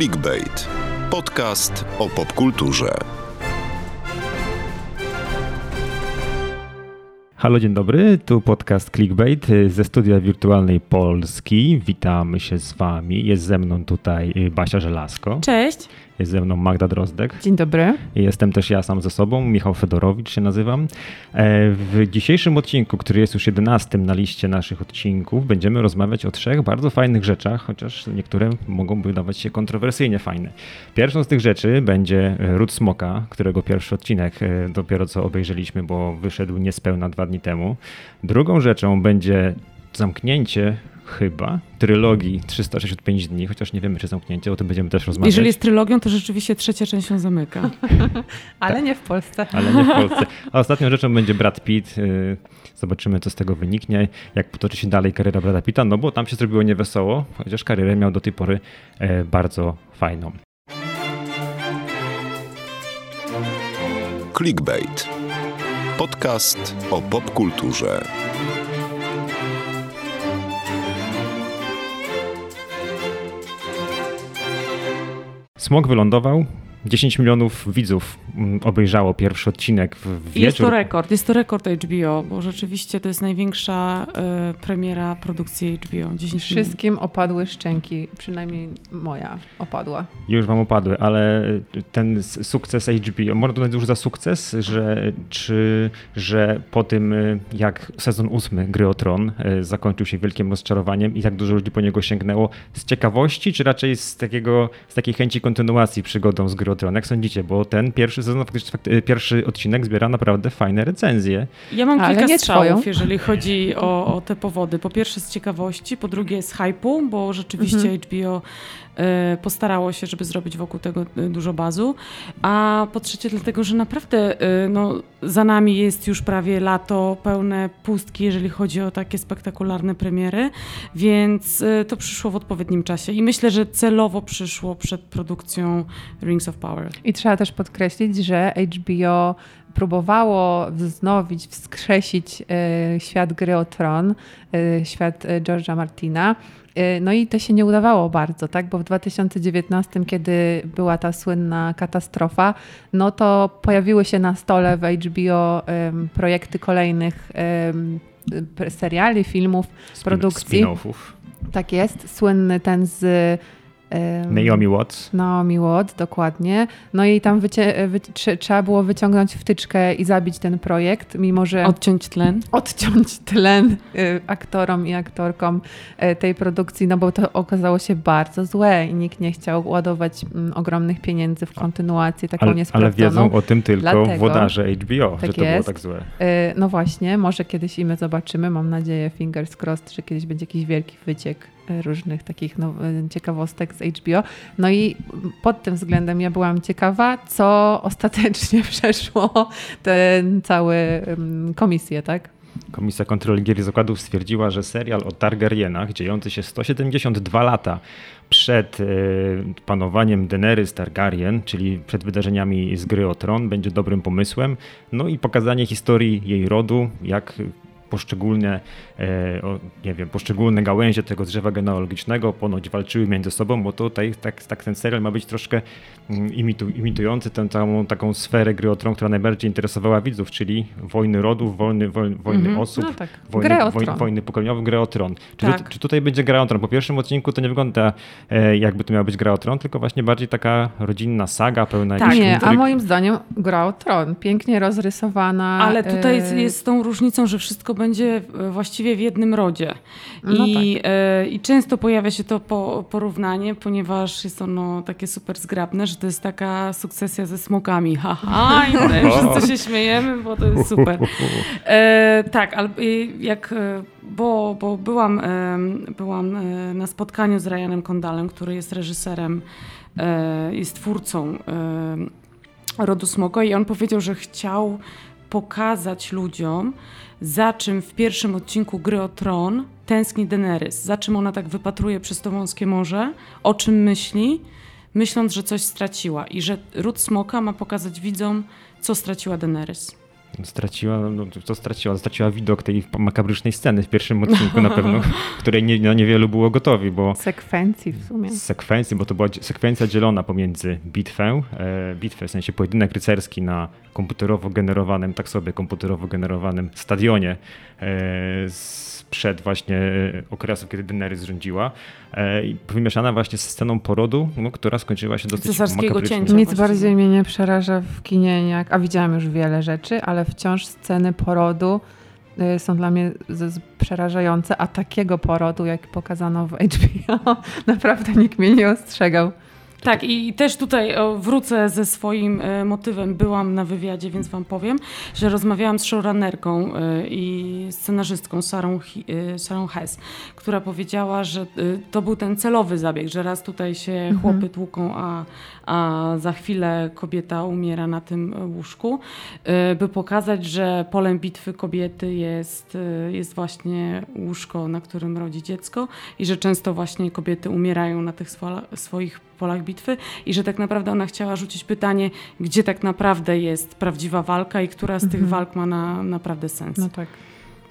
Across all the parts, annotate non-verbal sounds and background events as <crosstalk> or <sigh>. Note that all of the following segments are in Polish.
Clickbait. Podcast o popkulturze. Halo, dzień dobry. Tu podcast Clickbait ze studia wirtualnej Polski. Witamy się z Wami. Jest ze mną tutaj Basia Żelazko. Cześć. Jest ze mną Magda Drozdek. Dzień dobry. Jestem też ja sam ze sobą, Michał Fedorowicz się nazywam. E, w dzisiejszym odcinku, który jest już jedenastym na liście naszych odcinków, będziemy rozmawiać o trzech bardzo fajnych rzeczach, chociaż niektóre mogą wydawać się kontrowersyjnie fajne. Pierwszą z tych rzeczy będzie Ród Smoka, którego pierwszy odcinek e, dopiero co obejrzeliśmy, bo wyszedł niespełna dwa dni temu. Drugą rzeczą będzie zamknięcie chyba, trylogii 365 dni, chociaż nie wiemy, czy zamknięcie, o tym będziemy też rozmawiać. Jeżeli jest trylogią, to rzeczywiście trzecia część się zamyka. <laughs> Ale tak. nie w Polsce. Ale nie w <laughs> Polsce. A ostatnią rzeczą będzie Brad Pitt. Y, zobaczymy, co z tego wyniknie, jak potoczy się dalej kariera Brada Pitta, no bo tam się zrobiło niewesoło, chociaż karierę miał do tej pory e, bardzo fajną. Clickbait. Podcast o popkulturze. Smog wylądował, 10 milionów widzów mm, obejrzało pierwszy odcinek w wieczór. Jest to rekord, jest to rekord HBO, bo rzeczywiście to jest największa y, premiera produkcji HBO. 10 Wszystkim opadły szczęki, przynajmniej moja opadła. Już wam opadły, ale ten sukces HBO, można to już za sukces, że, czy, że po tym e, jak sezon ósmy Gry o Tron e, zakończył się wielkim rozczarowaniem i tak dużo ludzi po niego sięgnęło z ciekawości, czy raczej z, takiego, z takiej chęci kontynuacji przygodą z Gry Tron. Jak sądzicie? Bo ten pierwszy sezon, y, pierwszy odcinek zbiera naprawdę fajne recenzje. Ja mam Ale kilka strzałów, twoją. jeżeli chodzi o, o, te powody. Po pierwsze z ciekawości, po drugie z hypu, bo rzeczywiście mhm. HBO postarało się, żeby zrobić wokół tego y, dużo bazu. A po trzecie dlatego, że naprawdę no, za nami jest już prawie lato pełne pustki, jeżeli chodzi o takie spektakularne premiery, więc to przyszło w odpowiednim czasie. I myślę, że celowo przyszło przed produkcją Rings of Power. I trzeba też podkreślić, że HBO próbowało wznowić, wskrzesić y, świat gry o tron, y, świat George'a Martina. No i to się nie udawało bardzo, tak? Bo w 2019, kiedy była ta słynna katastrofa, no to pojawiły się na stole w HBO projekty kolejnych seriali, filmów, Spin produkcji. Spin-offów. Tak jest. Słynny ten z Naomi Watts. Naomi Watts, dokładnie. No i tam trzeba było wyciągnąć wtyczkę i zabić ten projekt, mimo że... Odciąć tlen. Odciąć tlen y, aktorom i aktorkom y, tej produkcji, no bo to okazało się bardzo złe i nikt nie chciał ładować mm, ogromnych pieniędzy w kontynuację taką ale, niesprawdzoną. Ale wiedzą o tym tylko Dlatego, włodarze HBO, tak że to jest. było tak złe. Y, no właśnie, może kiedyś i my zobaczymy, mam nadzieję, fingers crossed, że kiedyś będzie jakiś wielki wyciek różnych takich no, ciekawostek z HBO. No i pod tym względem ja byłam ciekawa, co ostatecznie <laughs> przeszło ten cały komisję, tak? Komisja Kontroli Gier i Zakładów stwierdziła, że serial o Targaryenach, dziejący się 172 lata przed e, panowaniem Daenerys Targaryen, czyli przed wydarzeniami z gry o Tron, będzie dobrym pomysłem. No i pokazanie historii jej rodu, jak poszczególne, e, nie wiem, poszczególne gałęzie tego drzewa genealogicznego ponoć walczyły między sobą, bo tutaj tak, tak ten serial ma być troszkę mm, imitu, imitujący tę całą taką sferę gry o tron, która najbardziej interesowała widzów, czyli wojny rodów, wojny, wojny, wojny mm -hmm. osób, no tak. wojny, wojny, wojny pokoleniowe, grę o tron. Czy, tak. tu, czy, tutaj będzie gra o tron? Po pierwszym odcinku to nie wygląda e, jakby to miała być gra o tron, tylko właśnie bardziej taka rodzinna saga pełna tak, nie, intryg. a moim zdaniem gra o tron, pięknie rozrysowana. Ale tutaj e... jest z tą różnicą, że wszystko będzie właściwie w jednym rodzie. No I, tak. e, I często pojawia się to po, porównanie, ponieważ jest ono takie super zgrabne, że to jest taka sukcesja ze smokami. Haha, i <laughs> wszyscy się śmiejemy, bo to jest super. E, tak, ale jak, e, bo, bo byłam, e, byłam e, na spotkaniu z Ryanem Kondalem, który jest reżyserem, jest twórcą Rodu Smoka i on powiedział, że chciał pokazać ludziom, za czym w pierwszym odcinku Gry o Tron tęskni Daenerys, za czym ona tak wypatruje przez to wąskie morze, o czym myśli, myśląc, że coś straciła i że ród smoka ma pokazać widzom, co straciła Daenerys. Straciła, no, to straciła, straciła widok tej makabrycznej sceny w pierwszym odcinku na pewno, <laughs> której nie, no, niewielu było gotowi, bo... Sekwencji w sumie. Sekwencji, bo to była sekwencja dzielona pomiędzy bitwę, e, bitwę w sensie pojedynek rycerski na komputerowo generowanym, tak sobie komputerowo generowanym stadionie e, sprzed właśnie e, okresu, kiedy Daenerys rządziła e, i wymieszana właśnie z sceną porodu, no, która skończyła się dosyć Cesarskiego cięcia. Nic bardziej mnie nie przeraża w kinie, jak, a widziałam już wiele rzeczy, ale wciąż sceny porodu e, są dla mnie przerażające, a takiego porodu, jak pokazano w HBO, <laughs> naprawdę nikt mnie nie ostrzegał. Tak, i też tutaj wrócę ze swoim e, motywem. Byłam na wywiadzie, więc wam powiem, że rozmawiałam z showrunnerką e, i scenarzystką Sarą, e, Sarą Hess, która powiedziała, że to był ten celowy zabieg, że raz tutaj się mhm. chłopy tłuką, a, a za chwilę kobieta umiera na tym łóżku, by pokazać, że polem bitwy kobiety jest, jest właśnie łóżko, na którym rodzi dziecko i że często właśnie kobiety umierają na tych swoich polach bitwy i że tak naprawdę ona chciała rzucić pytanie, gdzie tak naprawdę jest prawdziwa walka i która z tych mhm. walk ma na, naprawdę sens. No tak.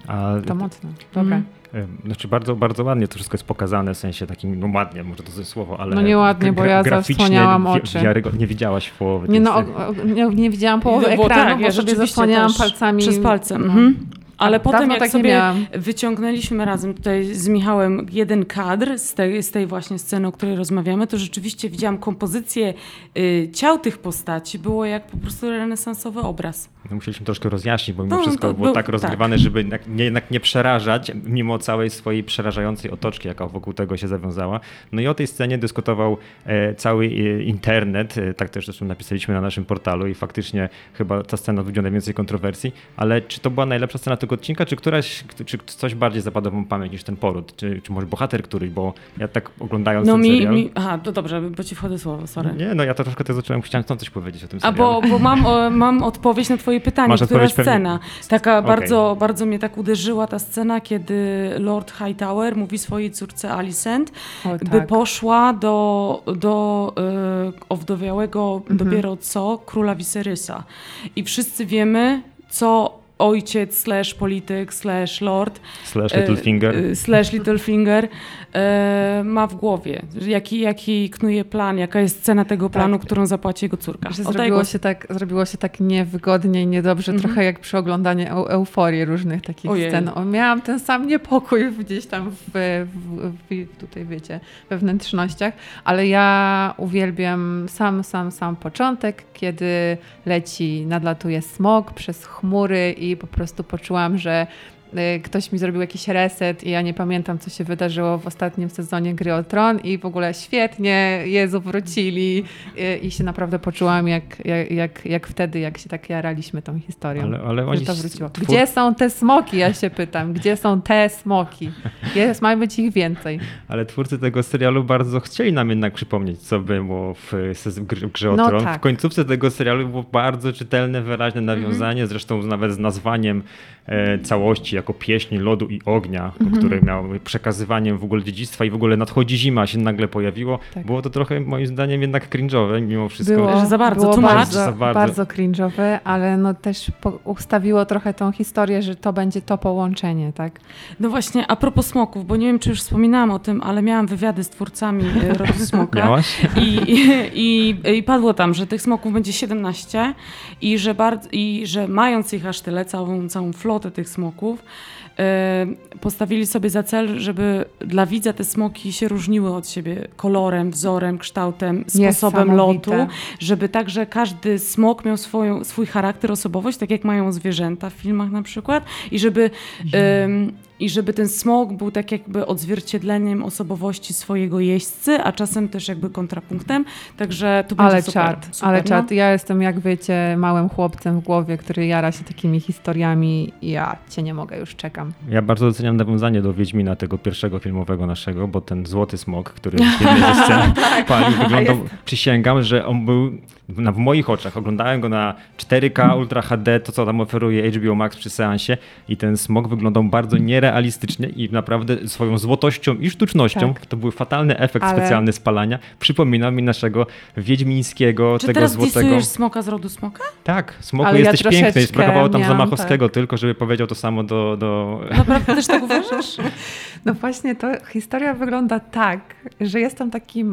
A, to mocno. Dobra. Mm. Znaczy bardzo, bardzo ładnie to wszystko jest pokazane, w sensie takim, no ładnie, może to jest słowo, ale... No nieładnie, bo ja zasłaniałam oczy. Wiarygo, nie widziałaś połowy. Nie, no, nie, nie widziałam połowy no, ekranu, tak, bo ja sobie zasłaniałam palcami. Przez palce. Mhm. Ale potem jak tak sobie wyciągnęliśmy razem tutaj z Michałem jeden kadr z tej, z tej właśnie sceny, o której rozmawiamy, to rzeczywiście widziałam kompozycję y, ciał tych postaci. Było jak po prostu renesansowy obraz. Musieliśmy troszkę rozjaśnić, bo mimo no, wszystko było był, tak rozgrywane, tak. żeby jednak nie, jednak nie przerażać, mimo całej swojej przerażającej otoczki, jaka wokół tego się zawiązała. No i o tej scenie dyskutował e, cały e, internet, e, tak też zresztą napisaliśmy na naszym portalu i faktycznie chyba ta scena wzbudziła najwięcej kontrowersji, ale czy to była najlepsza scena tego odcinka, czy któraś, czy coś bardziej zapadło w pamięć niż ten poród, czy, czy może bohater któryś, bo ja tak oglądając no ten mi, serial... Mi, aha, to dobrze, bo ci wchodzę słowo, sorry. Nie, no ja to troszkę też zacząłem, chciałem coś powiedzieć o tym serialu. A bo, bo mam, o, mam odpowiedź na twoje pytanie, Masz która scena. Pewnie... Taka okay. bardzo, bardzo mnie tak uderzyła ta scena, kiedy Lord Hightower mówi swojej córce Alicent, o, tak. by poszła do, do y, owdowiałego mhm. dopiero co króla Viserysa. I wszyscy wiemy, co ojciec, slash polityk, slash lord, slash Littlefinger, e, slash Littlefinger e, ma w głowie, jaki, jaki knuje plan, jaka jest cena tego planu, tak. którą zapłaci jego córka. Zrobiło, się tak, zrobiło się tak niewygodnie i niedobrze, mm -hmm. trochę jak przy oglądaniu euforii różnych takich Ojej. scen. O, miałam ten sam niepokój gdzieś tam w, w, w, tutaj wiecie, we wnętrznościach, ale ja uwielbiam sam, sam, sam początek, kiedy leci, nadlatuje smog przez chmury i po prostu poczułam, że ktoś mi zrobił jakiś reset i ja nie pamiętam, co się wydarzyło w ostatnim sezonie Gry o Tron i w ogóle świetnie, Jezu, wrócili y, i się naprawdę poczułam jak, jak, jak, jak wtedy, jak się tak jaraliśmy tą historią. Ale, ale oni to wróciło. Twór... Gdzie są te smoki, ja się pytam, gdzie są te smoki? Jest, ma być ich więcej. Ale twórcy tego serialu bardzo chcieli nam jednak przypomnieć, co było w, w Grze o no Tron. Tak. W końcówce tego serialu było bardzo czytelne, wyraźne nawiązanie, mm -hmm. zresztą nawet z nazwaniem całości jako pieśń lodu i ognia, mm -hmm. który miał przekazywaniem w ogóle dziedzictwa i w ogóle nadchodzi zima się nagle pojawiło. Tak. Było to trochę moim zdaniem jednak cringe'owe mimo wszystko. Było, że za bardzo, było bardzo, za bardzo. bardzo cringe'owe, ale no też ustawiło trochę tą historię, że to będzie to połączenie, tak? No właśnie, a propos smoków, bo nie wiem, czy już wspominałam o tym, ale miałam wywiady z twórcami e, <laughs> Rodu Smoka. I, i, i, I padło tam, że tych smoków będzie 17 i że, bardzo, i że mając ich aż tyle, całą, całą flotę tych smoków, E, postawili sobie za cel, żeby dla widza te smoki się różniły od siebie kolorem, wzorem, kształtem, sposobem lotu, żeby także każdy smok miał swoją, swój charakter, osobowość, tak jak mają zwierzęta w filmach na przykład i żeby i żeby ten smog był tak jakby odzwierciedleniem osobowości swojego jeźdźcy, a czasem też jakby kontrapunktem. Także to będzie ale super. Czad, super, ale no? czad. Ja jestem, jak wiecie, małym chłopcem w głowie, który jara się takimi historiami i ja cię nie mogę, już czekam. Ja bardzo doceniam nawiązanie do Wiedźmina, tego pierwszego filmowego naszego, bo ten złoty smog, który w jednej ze scen tak. palił, wyglądał, przysięgam, że on był w moich oczach, oglądałem go na 4K Ultra HD, to co tam oferuje HBO Max przy seansie i ten smog wyglądał bardzo nierealnie realistycznie i naprawdę swoją złotością i sztucznością, Tak. to był fatalny efekt Ale- specjalny spalania, przypomina mi naszego wiedźmińskiego, Czy tego teraz złotego... smoka z rodu smoka? Tak, Smoku Ale ja jesteś piękny, troszeczkę brakowało tam miałam, Zamachowskiego tylko, żeby powiedział to samo do... do... Naprawdę też tak uważasz? <laughs> No właśnie, to historia wygląda tak, że jest tam taki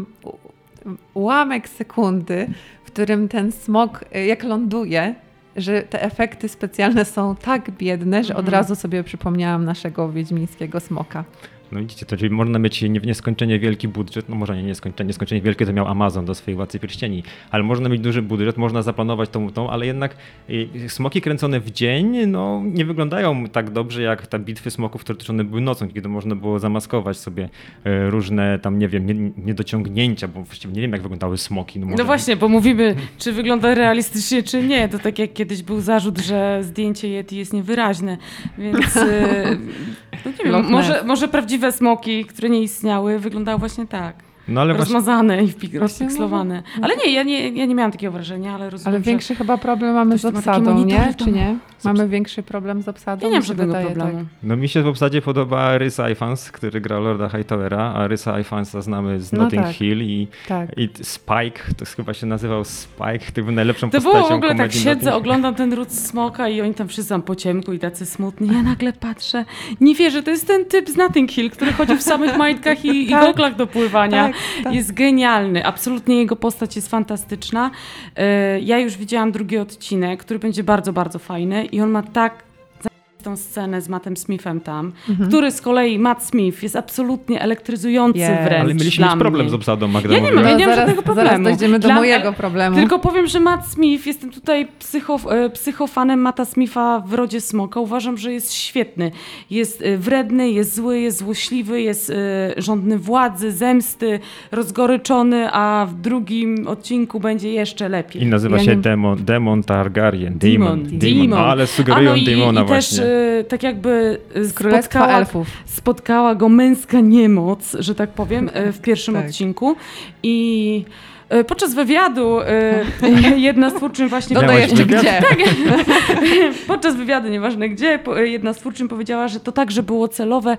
ułamek sekundy, w którym ten smok, y, jak ląduje, że te efekty specjalne są tak biedne, że od Mhm. razu sobie przypomniałam naszego wiedźmińskiego smoka. No widzicie, to czyli można mieć nie- nieskończenie wielki budżet, no może nie nieskończenie, nieskończenie wielkie to miał Amazon do swojej Władcy Pierścieni, ale można mieć duży budżet, można zaplanować tą, tą, ale jednak y, smoki kręcone w dzień, no nie wyglądają tak dobrze jak te bitwy smoków, które toczone były nocą, kiedy można było zamaskować sobie y, różne tam, nie wiem, nie- niedociągnięcia, bo właściwie nie wiem jak wyglądały smoki. No. No właśnie, bo mówimy, czy wygląda realistycznie, czy nie. To tak jak kiedyś był zarzut, że zdjęcie Yeti jest niewyraźne, więc e, no nie wiem, może, może prawdziwe smoki, które nie istniały, wyglądały właśnie tak. No ale właśnie, Rozmazane i wpik- Właśnie rozpikselowane. Ale nie ja, nie, ja nie miałam takiego wrażenia, ale rozumiem, Ale że... większy chyba problem mamy z obsadą, nie? Czy nie? Mamy większy problem z obsadą? Ja nie mam żadnego problemu. tak. no mi się w obsadzie podoba Rys Ifans, który gra Lorda Hightowera, a Rysa Ifansa znamy z No Notting tak. Hill i Tak. I Spike, to chyba się nazywał Spike, który był najlepszą To postacią było w ogóle tak, siedzę, oglądam ten ród smoka i oni tam wszyscy tam po ciemku i tacy smutni. Ja nagle patrzę, nie wierzę, to jest ten typ z Notting Hill, który chodzi w samych majtkach i, i Tak. goglach do pływania. Tak. Jest genialny, absolutnie jego postać jest fantastyczna. E, Ja już widziałam drugi odcinek, który będzie bardzo, bardzo fajny i on ma tak tą scenę z Mattem Smithem tam, Mhm. który z kolei, Matt Smith, jest absolutnie elektryzujący Jest. wręcz Ale mieliśmy dla mieć problem mnie. z obsadą, Magda Ja nie mam, ja nie mam zaraz, żadnego zaraz problemu. dojdziemy do Dla- mojego problemu. Tylko powiem, że Matt Smith, jestem tutaj psycho, e, psychofanem Matta Smitha w rodzie Smoka. Uważam, że jest świetny. Jest e, wredny, jest zły, jest złośliwy, jest e, żądny władzy, zemsty, rozgoryczony, a w drugim odcinku będzie jeszcze lepiej. I nazywa Ja się nie- Demon, Demon Targaryen. Demon, Demon, Demon. Ale sugerują A no i, Demona i też właśnie. e, tak jakby spotkała, Elfów. spotkała go męska niemoc, że tak powiem, e, w pierwszym Tak. odcinku. I podczas wywiadu e, <laughs> jedna z twórczyń właśnie... Dodaj Miałaś jeszcze wywiad? gdzie. <laughs> <laughs> Podczas wywiadu, nieważne gdzie, jedna z twórczyń powiedziała, że to także było celowe,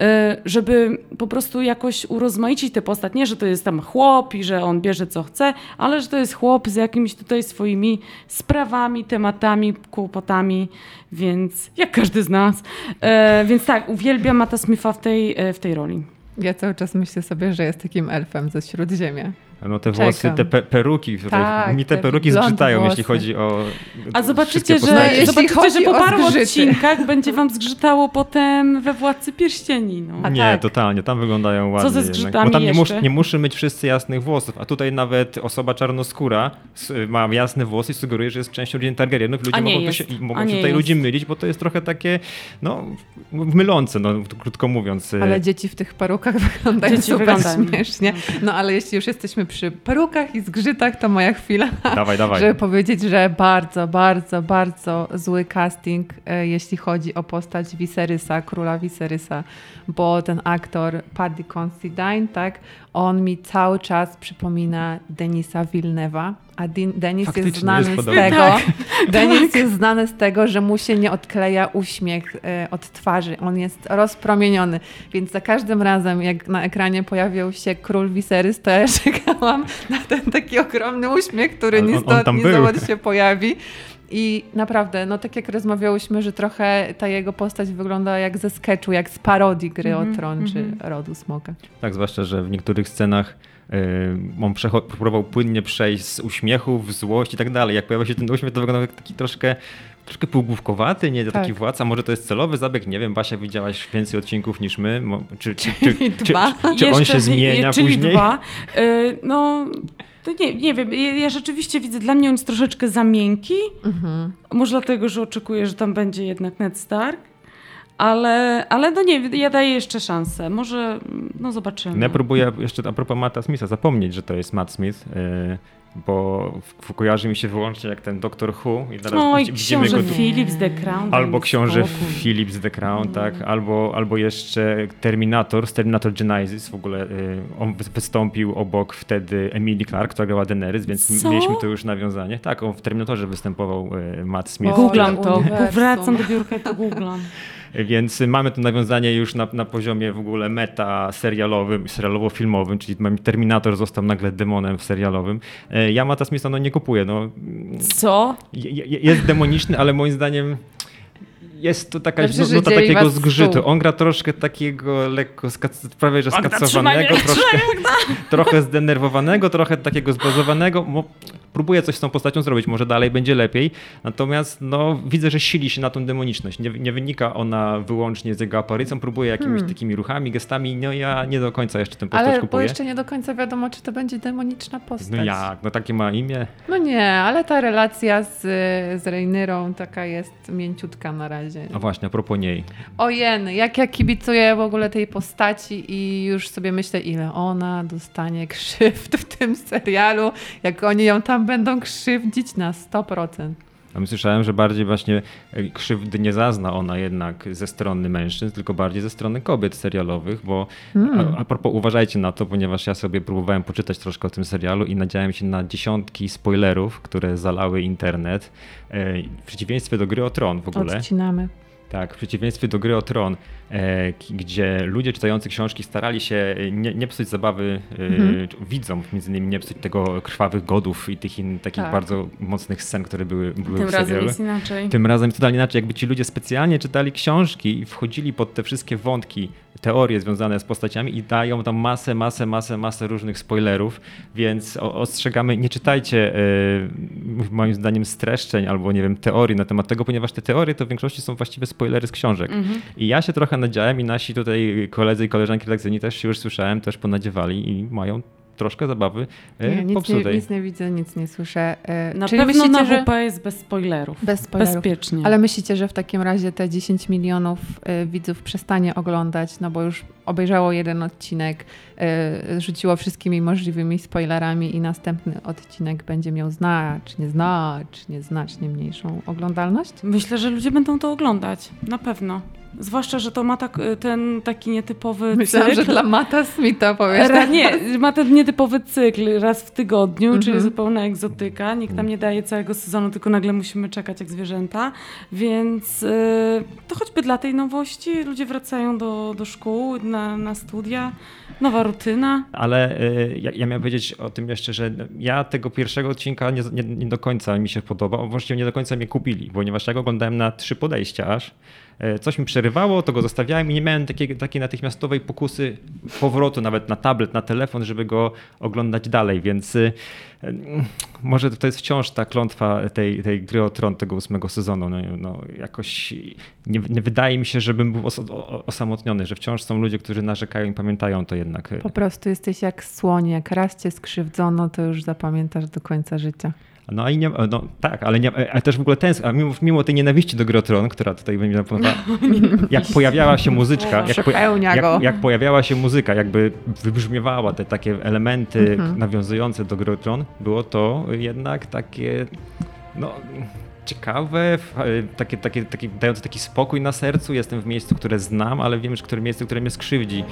e, żeby po prostu jakoś urozmaicić tę postać. Nie, że to jest tam chłop i że on bierze co chce, ale że to jest chłop z jakimiś tutaj swoimi sprawami, tematami, kłopotami, więc jak każdy z nas. E, Więc tak, uwielbiam Mata Smitha w tej, e, w tej roli. Ja cały czas myślę sobie, że jest takim elfem ze Śródziemia. No te Czekam. włosy, te pe peruki, Tak, mi te te peruki zgrzytają, włosy. jeśli chodzi o A zobaczycie, że, jeśli zobaczycie, chodzi że po o paru zgrzyty. odcinkach będzie wam zgrzytało potem we Władcy Pierścieni. No. A Nie, tak. totalnie, tam wyglądają ładnie. ze jednak. zgrzytami Bo tam nie, mus, nie muszy mieć wszyscy jasnych włosów, a tutaj nawet osoba czarnoskóra ma jasne włosy i sugeruje, że jest częścią rodziny Targaryenów. Ludzie A nie mogą, jest. się, mogą się tutaj jest. ludzi mylić, bo to jest trochę takie, no, mylące, no, krótko mówiąc. Ale dzieci w tych perukach wyglądają Dzieci super wyglądają. śmiesznie. No ale jeśli już jesteśmy przy perukach i zgrzytach, to moja chwila, Dawaj, dawaj. żeby powiedzieć, że bardzo, bardzo, bardzo zły casting, e, jeśli chodzi o postać Viserysa, króla Viserysa, bo ten aktor Paddy Considine, tak, on mi cały czas przypomina Denisa Villeneuve'a, a Din- Denis Faktycznie jest znany jest z tego, Tak. <laughs> Denis jest znany z tego, że mu się nie odkleja uśmiech e, od twarzy. On jest rozpromieniony. Więc za każdym razem, jak na ekranie pojawił się król Viserys, to ja <laughs> czekałam na ten taki ogromny uśmiech, który ni on- on stąd, tam ni był. zowąd się pojawi. I naprawdę, no tak jak rozmawiałyśmy, że trochę ta jego postać wygląda jak ze sketchu, jak z parodii gry Mhm, o tron czy mhm. rodu smoka. Tak, zwłaszcza, że w niektórych scenach on próbował płynnie przejść z uśmiechu w złość i tak dalej. Jak pojawia się ten uśmiech, to wygląda jak taki troszkę, troszkę półgłówkowaty, nie taki Tak. władca. Może to jest celowy zabieg, nie wiem. Basia, widziałaś więcej odcinków niż my. Czy, czy, <laughs> czy, czy, dwa. czy, czy on Jeszcze się zmienia czyli później? Dwa. Y, No, to nie, nie wiem. Ja, ja rzeczywiście widzę, dla mnie on jest troszeczkę za miękki. Mhm. Może dlatego, że oczekuję, że tam będzie jednak Ned Stark. Ale, ale no nie, ja daję jeszcze szansę. Może, no zobaczymy. No ja próbuję jeszcze a propos Matta Smitha zapomnieć, że to jest Matt Smith, y, bo kojarzy mi się wyłącznie jak ten Doctor Who i teraz Oj, widzi- widzimy książę go tu. Philips The Crown. Albo książę spokój. Philips The Crown, tak, albo, albo jeszcze Terminator z Terminator Genesis w ogóle. Y, on wy- wystąpił obok wtedy Emily Clark, która grała Daenerys, więc Co? mieliśmy tu już nawiązanie. Tak, on w Terminatorze występował y, Matt Smith. Googlam to. Wracam do biurka i to googlam. <laughs> Więc mamy to nawiązanie już na, na poziomie w ogóle meta serialowym, serialowo-filmowym, czyli Terminator został nagle demonem w serialowym. E, ja Mata Smitha no, nie kupuję. No, Co? Jest demoniczny, ale moim zdaniem jest to taka no, nuta takiego zgrzytu. On gra troszkę takiego lekko, prawie że skacowanego, troszkę, <laughs> trochę zdenerwowanego, trochę takiego zbazowanego próbuje coś z tą postacią zrobić, może dalej będzie lepiej, natomiast no, widzę, że sili się na tą demoniczność. Nie, nie wynika ona wyłącznie z jego aparycją, próbuje jakimiś hmm. takimi ruchami, gestami, no ja nie do końca jeszcze tę postać ale, kupuję. Ale jeszcze nie do końca wiadomo, czy to będzie demoniczna postać. No jak? No takie ma imię? No nie, ale ta relacja z, z Reinyrą taka jest mięciutka na razie. A właśnie, a propos niej. Ojen, jak ja kibicuję w ogóle tej postaci i już sobie myślę, ile ona dostanie krzywd w tym serialu, jak oni ją tam będą krzywdzić na 100%. A my słyszałem, że bardziej właśnie e, krzywdy nie zazna ona jednak ze strony mężczyzn, tylko bardziej ze strony kobiet serialowych, bo hmm. a, a propos uważajcie na to, ponieważ ja sobie próbowałem poczytać troszkę o tym serialu i nadziałem się na dziesiątki spoilerów, które zalały internet. E, w przeciwieństwie do gry o Tron w ogóle. Odcinamy. Tak, w przeciwieństwie do gry o Tron, e, gdzie ludzie czytający książki starali się nie, nie psuć zabawy e, mhm. widzom, między innymi nie psuć tego krwawych godów i tych in, takich tak. bardzo mocnych scen, które były, były Tym w serialu. razem jest inaczej. Tym razem totalnie inaczej. Jakby ci ludzie specjalnie czytali książki i wchodzili pod te wszystkie wątki, teorie związane z postaciami i dają tam masę, masę, masę, masę różnych spoilerów, więc ostrzegamy, nie czytajcie e, moim zdaniem streszczeń albo nie wiem, teorii na temat tego, ponieważ te teorie to w większości są właściwie spoilery z książek. Mhm. I ja się trochę nadziałem i nasi tutaj koledzy i koleżanki redakcyjni też się już słyszałem, też ponadziewali i mają troszkę zabawy e, nie, nic Nie, nic nie widzę, nic nie słyszę. E, na Czyli pewno myślicie, na WP że... jest bez spoilerów. Bez spoilerów. Bezpiecznie. Ale myślicie, że w takim razie te 10 milionów e, widzów przestanie oglądać, no bo już obejrzało jeden odcinek, rzuciło wszystkimi możliwymi spoilerami i następny odcinek będzie miał znacznie, znacznie, znacznie mniejszą oglądalność? Myślę, że ludzie będą to oglądać. Na pewno. Zwłaszcza, że to ma tak, ten taki nietypowy Myślałam, cykl. że dla Mata Smitha powiesz. Ra, nie, ma ten nietypowy cykl raz w tygodniu, mm -hmm. czyli zupełna egzotyka. Nikt tam nie daje całego sezonu, tylko nagle musimy czekać jak zwierzęta. Więc yy, to choćby dla tej nowości ludzie wracają do, do szkół, na, na studia. Nowa rutyna. Ale y, ja, ja miałem powiedzieć o tym jeszcze, że ja tego pierwszego odcinka nie, nie, nie do końca mi się podobał. Właściwie nie do końca mnie kupili, ponieważ ja go oglądałem na trzy podejścia aż. E, coś mi przerywało, to go zostawiałem i nie miałem takiej, takiej natychmiastowej pokusy powrotu nawet na tablet, na telefon, żeby go oglądać dalej, więc y, może to jest wciąż ta klątwa tej, tej gry o tron tego ósmego sezonu. No, no jakoś nie, nie, wydaje mi się, żebym był os osamotniony, że wciąż są ludzie, którzy narzekają i pamiętają to jednak. Po prostu jesteś jak słoń, jak raz cię skrzywdzono, to już zapamiętasz do końca życia. No i nie, no tak, ale, nie, ale też w ogóle tęsknię, a mimo, mimo tej nienawiści do Grotron, która tutaj będzie napominała, <laughs> jak pojawiała się muzyczka, jak, po, jak, jak, pojawiała się muzyka, jakby wybrzmiewała te takie elementy mhm. nawiązujące do Grotron, było to jednak takie, no ciekawe, takie, takie, takie, dające taki spokój na sercu. Jestem w miejscu, które znam, ale wiem, że które miejsce, które mnie skrzywdzi.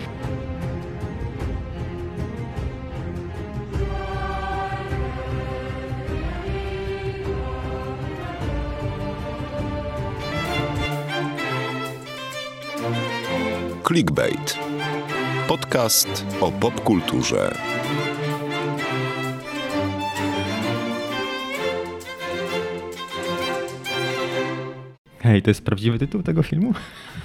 Clickbait. Podcast o popkulturze. Hej, to jest prawdziwy tytuł tego filmu?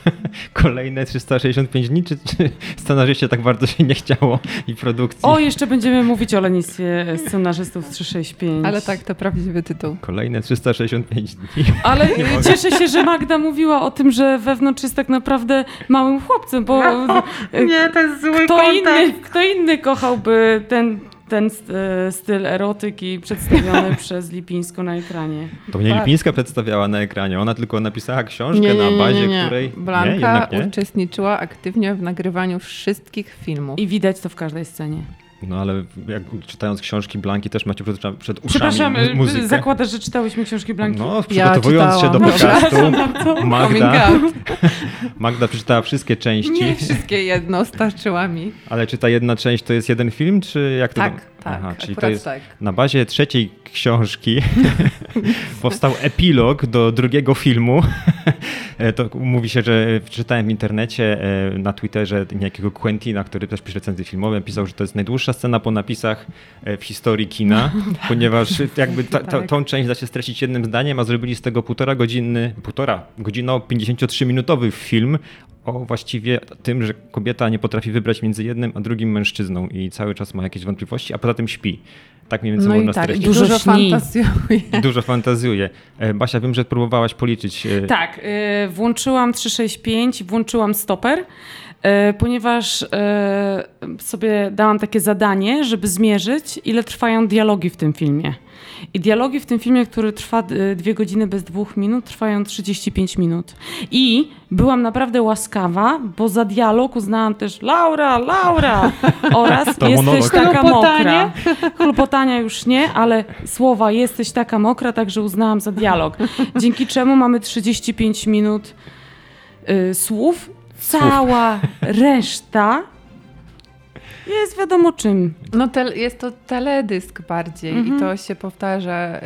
<laughs> Kolejne 365 dni, czy, czy scenarzyście tak bardzo się nie chciało i produkcji? O, jeszcze będziemy mówić o lenistwie scenarzystów 365. Ale tak, to prawdziwy tytuł. Kolejne 365 dni. <laughs> Ale cieszę się, że Magda mówiła o tym, że wewnątrz jest tak naprawdę małym chłopcem, bo... No, <laughs> nie, to jest zły kto inny, kto inny kochałby ten ten e, styl erotyki przedstawiony <laughs> przez Lipińską na ekranie. To nie. Lipińska przedstawiała na ekranie, ona tylko napisała książkę nie, nie, nie, na bazie, której... Blanka uczestniczyła aktywnie w nagrywaniu wszystkich filmów. I widać to w każdej scenie. No ale jak czytając książki Blanki też macie przed, przed uszami Przepraszam, mu- muzykę. zakładasz, że czytałyśmy książki Blanki? No, Ja przygotowując się do podcastu, Magda, Coming <laughs> Magda przeczytała wszystkie części, Nie wszystkie jedno starczyła mi. ale czy ta jedna część to jest jeden film, czy jak to Tak, tam- tak, Aha, czyli to jest tak. na bazie trzeciej książki <laughs> powstał epilog do drugiego filmu. <laughs> E, to mówi się, że czytałem w internecie e, na Twitterze niejakiego Quentina, który też pisze recenzje filmowe, pisał, że to jest najdłuższa scena po napisach e, w historii kina, <laughs> ponieważ jakby ta, ta, Tak. tą część da się streścić jednym zdaniem, a zrobili z tego półtora godziny, półtora godzino 53-minutowy film o właściwie tym, że kobieta nie potrafi wybrać między jednym a drugim mężczyzną i cały czas ma jakieś wątpliwości, a poza tym śpi. Tak mniej więcej No można i tak, streścić. Dużo dużo fantazjuje. <laughs> Dużo fantazjuje. E, Basia, wiem, że próbowałaś policzyć. e, Tak, włączyłam 365, włączyłam stoper, ponieważ y, sobie dałam takie zadanie, żeby zmierzyć, ile trwają dialogi w tym filmie. I dialogi w tym filmie, który trwa y, dwie godziny bez dwóch minut, trwają 35 minut. I byłam naprawdę łaskawa, bo za dialog uznałam też Laura, Laura <laughs> oraz To jesteś monolog. taka Chlopotanie? mokra. Chlopotania już nie, ale słowa jesteś taka mokra, także uznałam za dialog. Dzięki czemu mamy 35 minut y, słów. Cała reszta jest wiadomo czym. No tel, jest to teledysk bardziej Mhm. i to się powtarza. Y,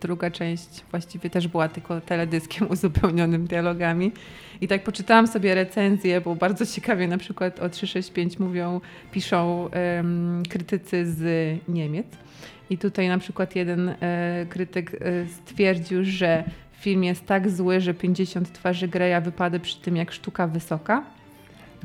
druga część właściwie też była tylko teledyskiem <laughs> uzupełnionym dialogami. I tak poczytałam sobie recenzję, bo bardzo ciekawie na przykład o 365 mówią, piszą krytycy z Niemiec. I tutaj na przykład jeden e, krytyk e, stwierdził, że film jest tak zły, że 50 twarzy Greya wypada przy tym jak sztuka wysoka.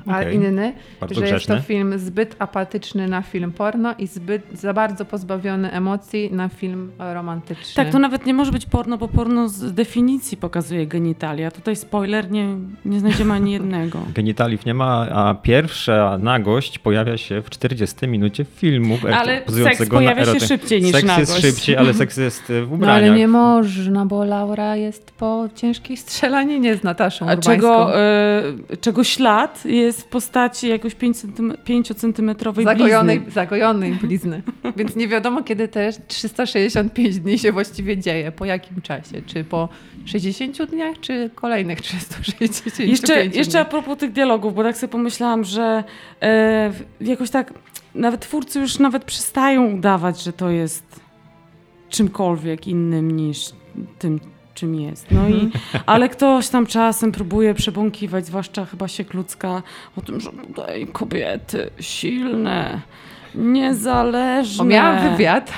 A Okej. inny, Bardzo że jest grzeczne. to film zbyt apatyczny na film porno i zbyt za bardzo pozbawiony emocji na film romantyczny. Tak, to nawet nie może być porno, bo porno z definicji pokazuje genitalia. Tutaj spoiler, nie, nie znajdziemy ani <laughs> jednego. Genitaliów nie ma, a pierwsza nagość pojawia się w 40 minucie filmu. Ale seks pojawia się eroty- szybciej niż Seks nagość. jest szybciej, ale <laughs> seks jest w No ubraniach. ale nie można, bo Laura jest po ciężkiej strzelaninie z Nataszą A Urbańską. czego, y, czego ślad jest w postaci jakoś 5-centymetrowej zagojonej, blizny. zagojonej <laughs> blizny. Więc nie wiadomo, kiedy te 365 dni się właściwie dzieje, po jakim czasie. Czy po 60 dniach, czy kolejnych 365 Jeszcze, dni. jeszcze a propos tych dialogów, bo tak sobie pomyślałam, że e, jakoś tak nawet twórcy już nawet przestają udawać, że to jest czymkolwiek innym niż tym, czym jest. No i, <laughs> ale ktoś tam czasem próbuje przebąkiwać, zwłaszcza chyba się ludzka, o tym, że tutaj kobiety silne, niezależne. O, miałam wywiad.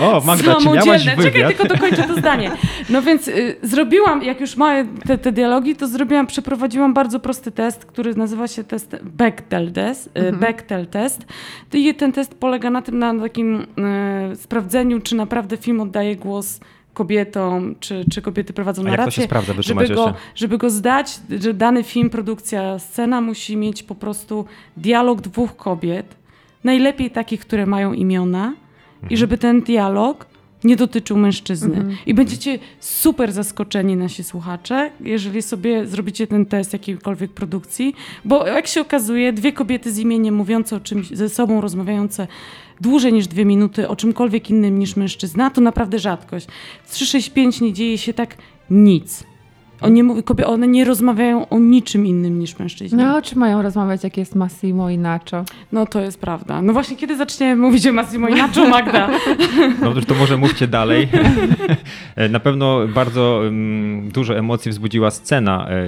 O, Magda, czy miałaś Samodzielne. Czekaj, wywiad? tylko dokończę to zdanie. No więc y, zrobiłam, jak już mamy te, te dialogi, to zrobiłam, przeprowadziłam bardzo prosty test, który nazywa się test Bechtel test. y, Bechtel test. I ten test polega na tym, na takim y, sprawdzeniu, czy naprawdę film oddaje głos kobietom, czy, czy kobiety prowadzą A jak to narrację. się sprawdza? żeby go, żeby go zdać, że dany film, produkcja, scena musi mieć po prostu dialog dwóch kobiet, najlepiej takich, które mają imiona i żeby ten dialog nie dotyczył mężczyzny. I będziecie super zaskoczeni, nasi słuchacze, jeżeli sobie zrobicie ten test jakiejkolwiek produkcji, bo jak się okazuje, dwie kobiety z imieniem mówiące o czymś, ze sobą rozmawiające dłużej niż dwie minuty o czymkolwiek innym niż mężczyzna, to naprawdę rzadkość. W 365 nie dzieje się tak nic. Oni nie mówi, kobie, one nie rozmawiają o niczym innym niż mężczyźni. No, o czym mają rozmawiać, jak jest Massimo i Nacho? No to jest prawda. No właśnie, kiedy zaczniemy mówić o Massimo Inacho, Magda? <laughs> No to może mówcie dalej. <laughs> Na pewno bardzo mm, dużo emocji wzbudziła scena. e,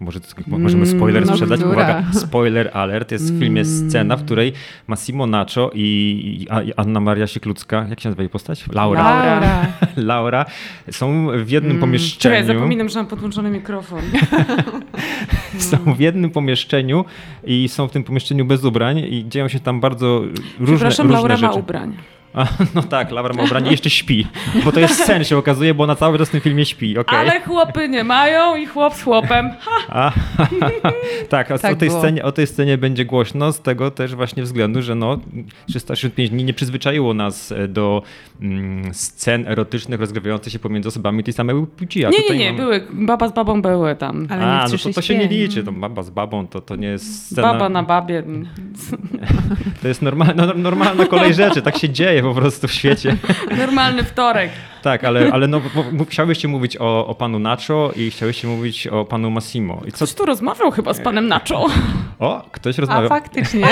Może możemy spoiler no, sprzedać. która? Uwaga, spoiler alert. Jest w filmie scena, w której Massimo Nacho i i i Anna Maria Sieklucka, jak się nazywa jej postać? Laura. Laura. <laughs> Laura są w jednym Czekaj, pomieszczeniu. zapominam, że mam podłączony mikrofon. <laughs> Są w jednym pomieszczeniu i są w tym pomieszczeniu bez ubrań i dzieją się tam bardzo różne, Przepraszam, różne Laura rzeczy. ma ubrań. A, no tak, Laura ma ubranie jeszcze śpi, bo to jest sen się okazuje, bo ona cały czas w tym filmie śpi, okej. Ale chłopy nie mają i chłop z chłopem. A, <laughs> tak, a Tak o, tej było. scenie, o tej scenie będzie głośno z tego też właśnie względu, że no 365 dni nie przyzwyczaiło nas e, do mm, scen erotycznych rozgrywających się pomiędzy osobami tej samej płci. Nie, nie, nie, mamy- były, baba z babą były tam. Ale A, nie no to, to się nie 365. liczy, to baba z babą, to, to nie jest scena, Baba na babie. <laughs> to jest normalna, no, normalna kolej rzeczy, tak się dzieje po prostu w świecie. <laughs> Normalny wtorek. Tak, ale, ale no, chciałbyście mówić o, o panu Nacho i chciałbyście mówić o panu Massimo. I co? Ktoś tu rozmawiał chyba z panem Nacho. O, ktoś A rozmawiał. faktycznie.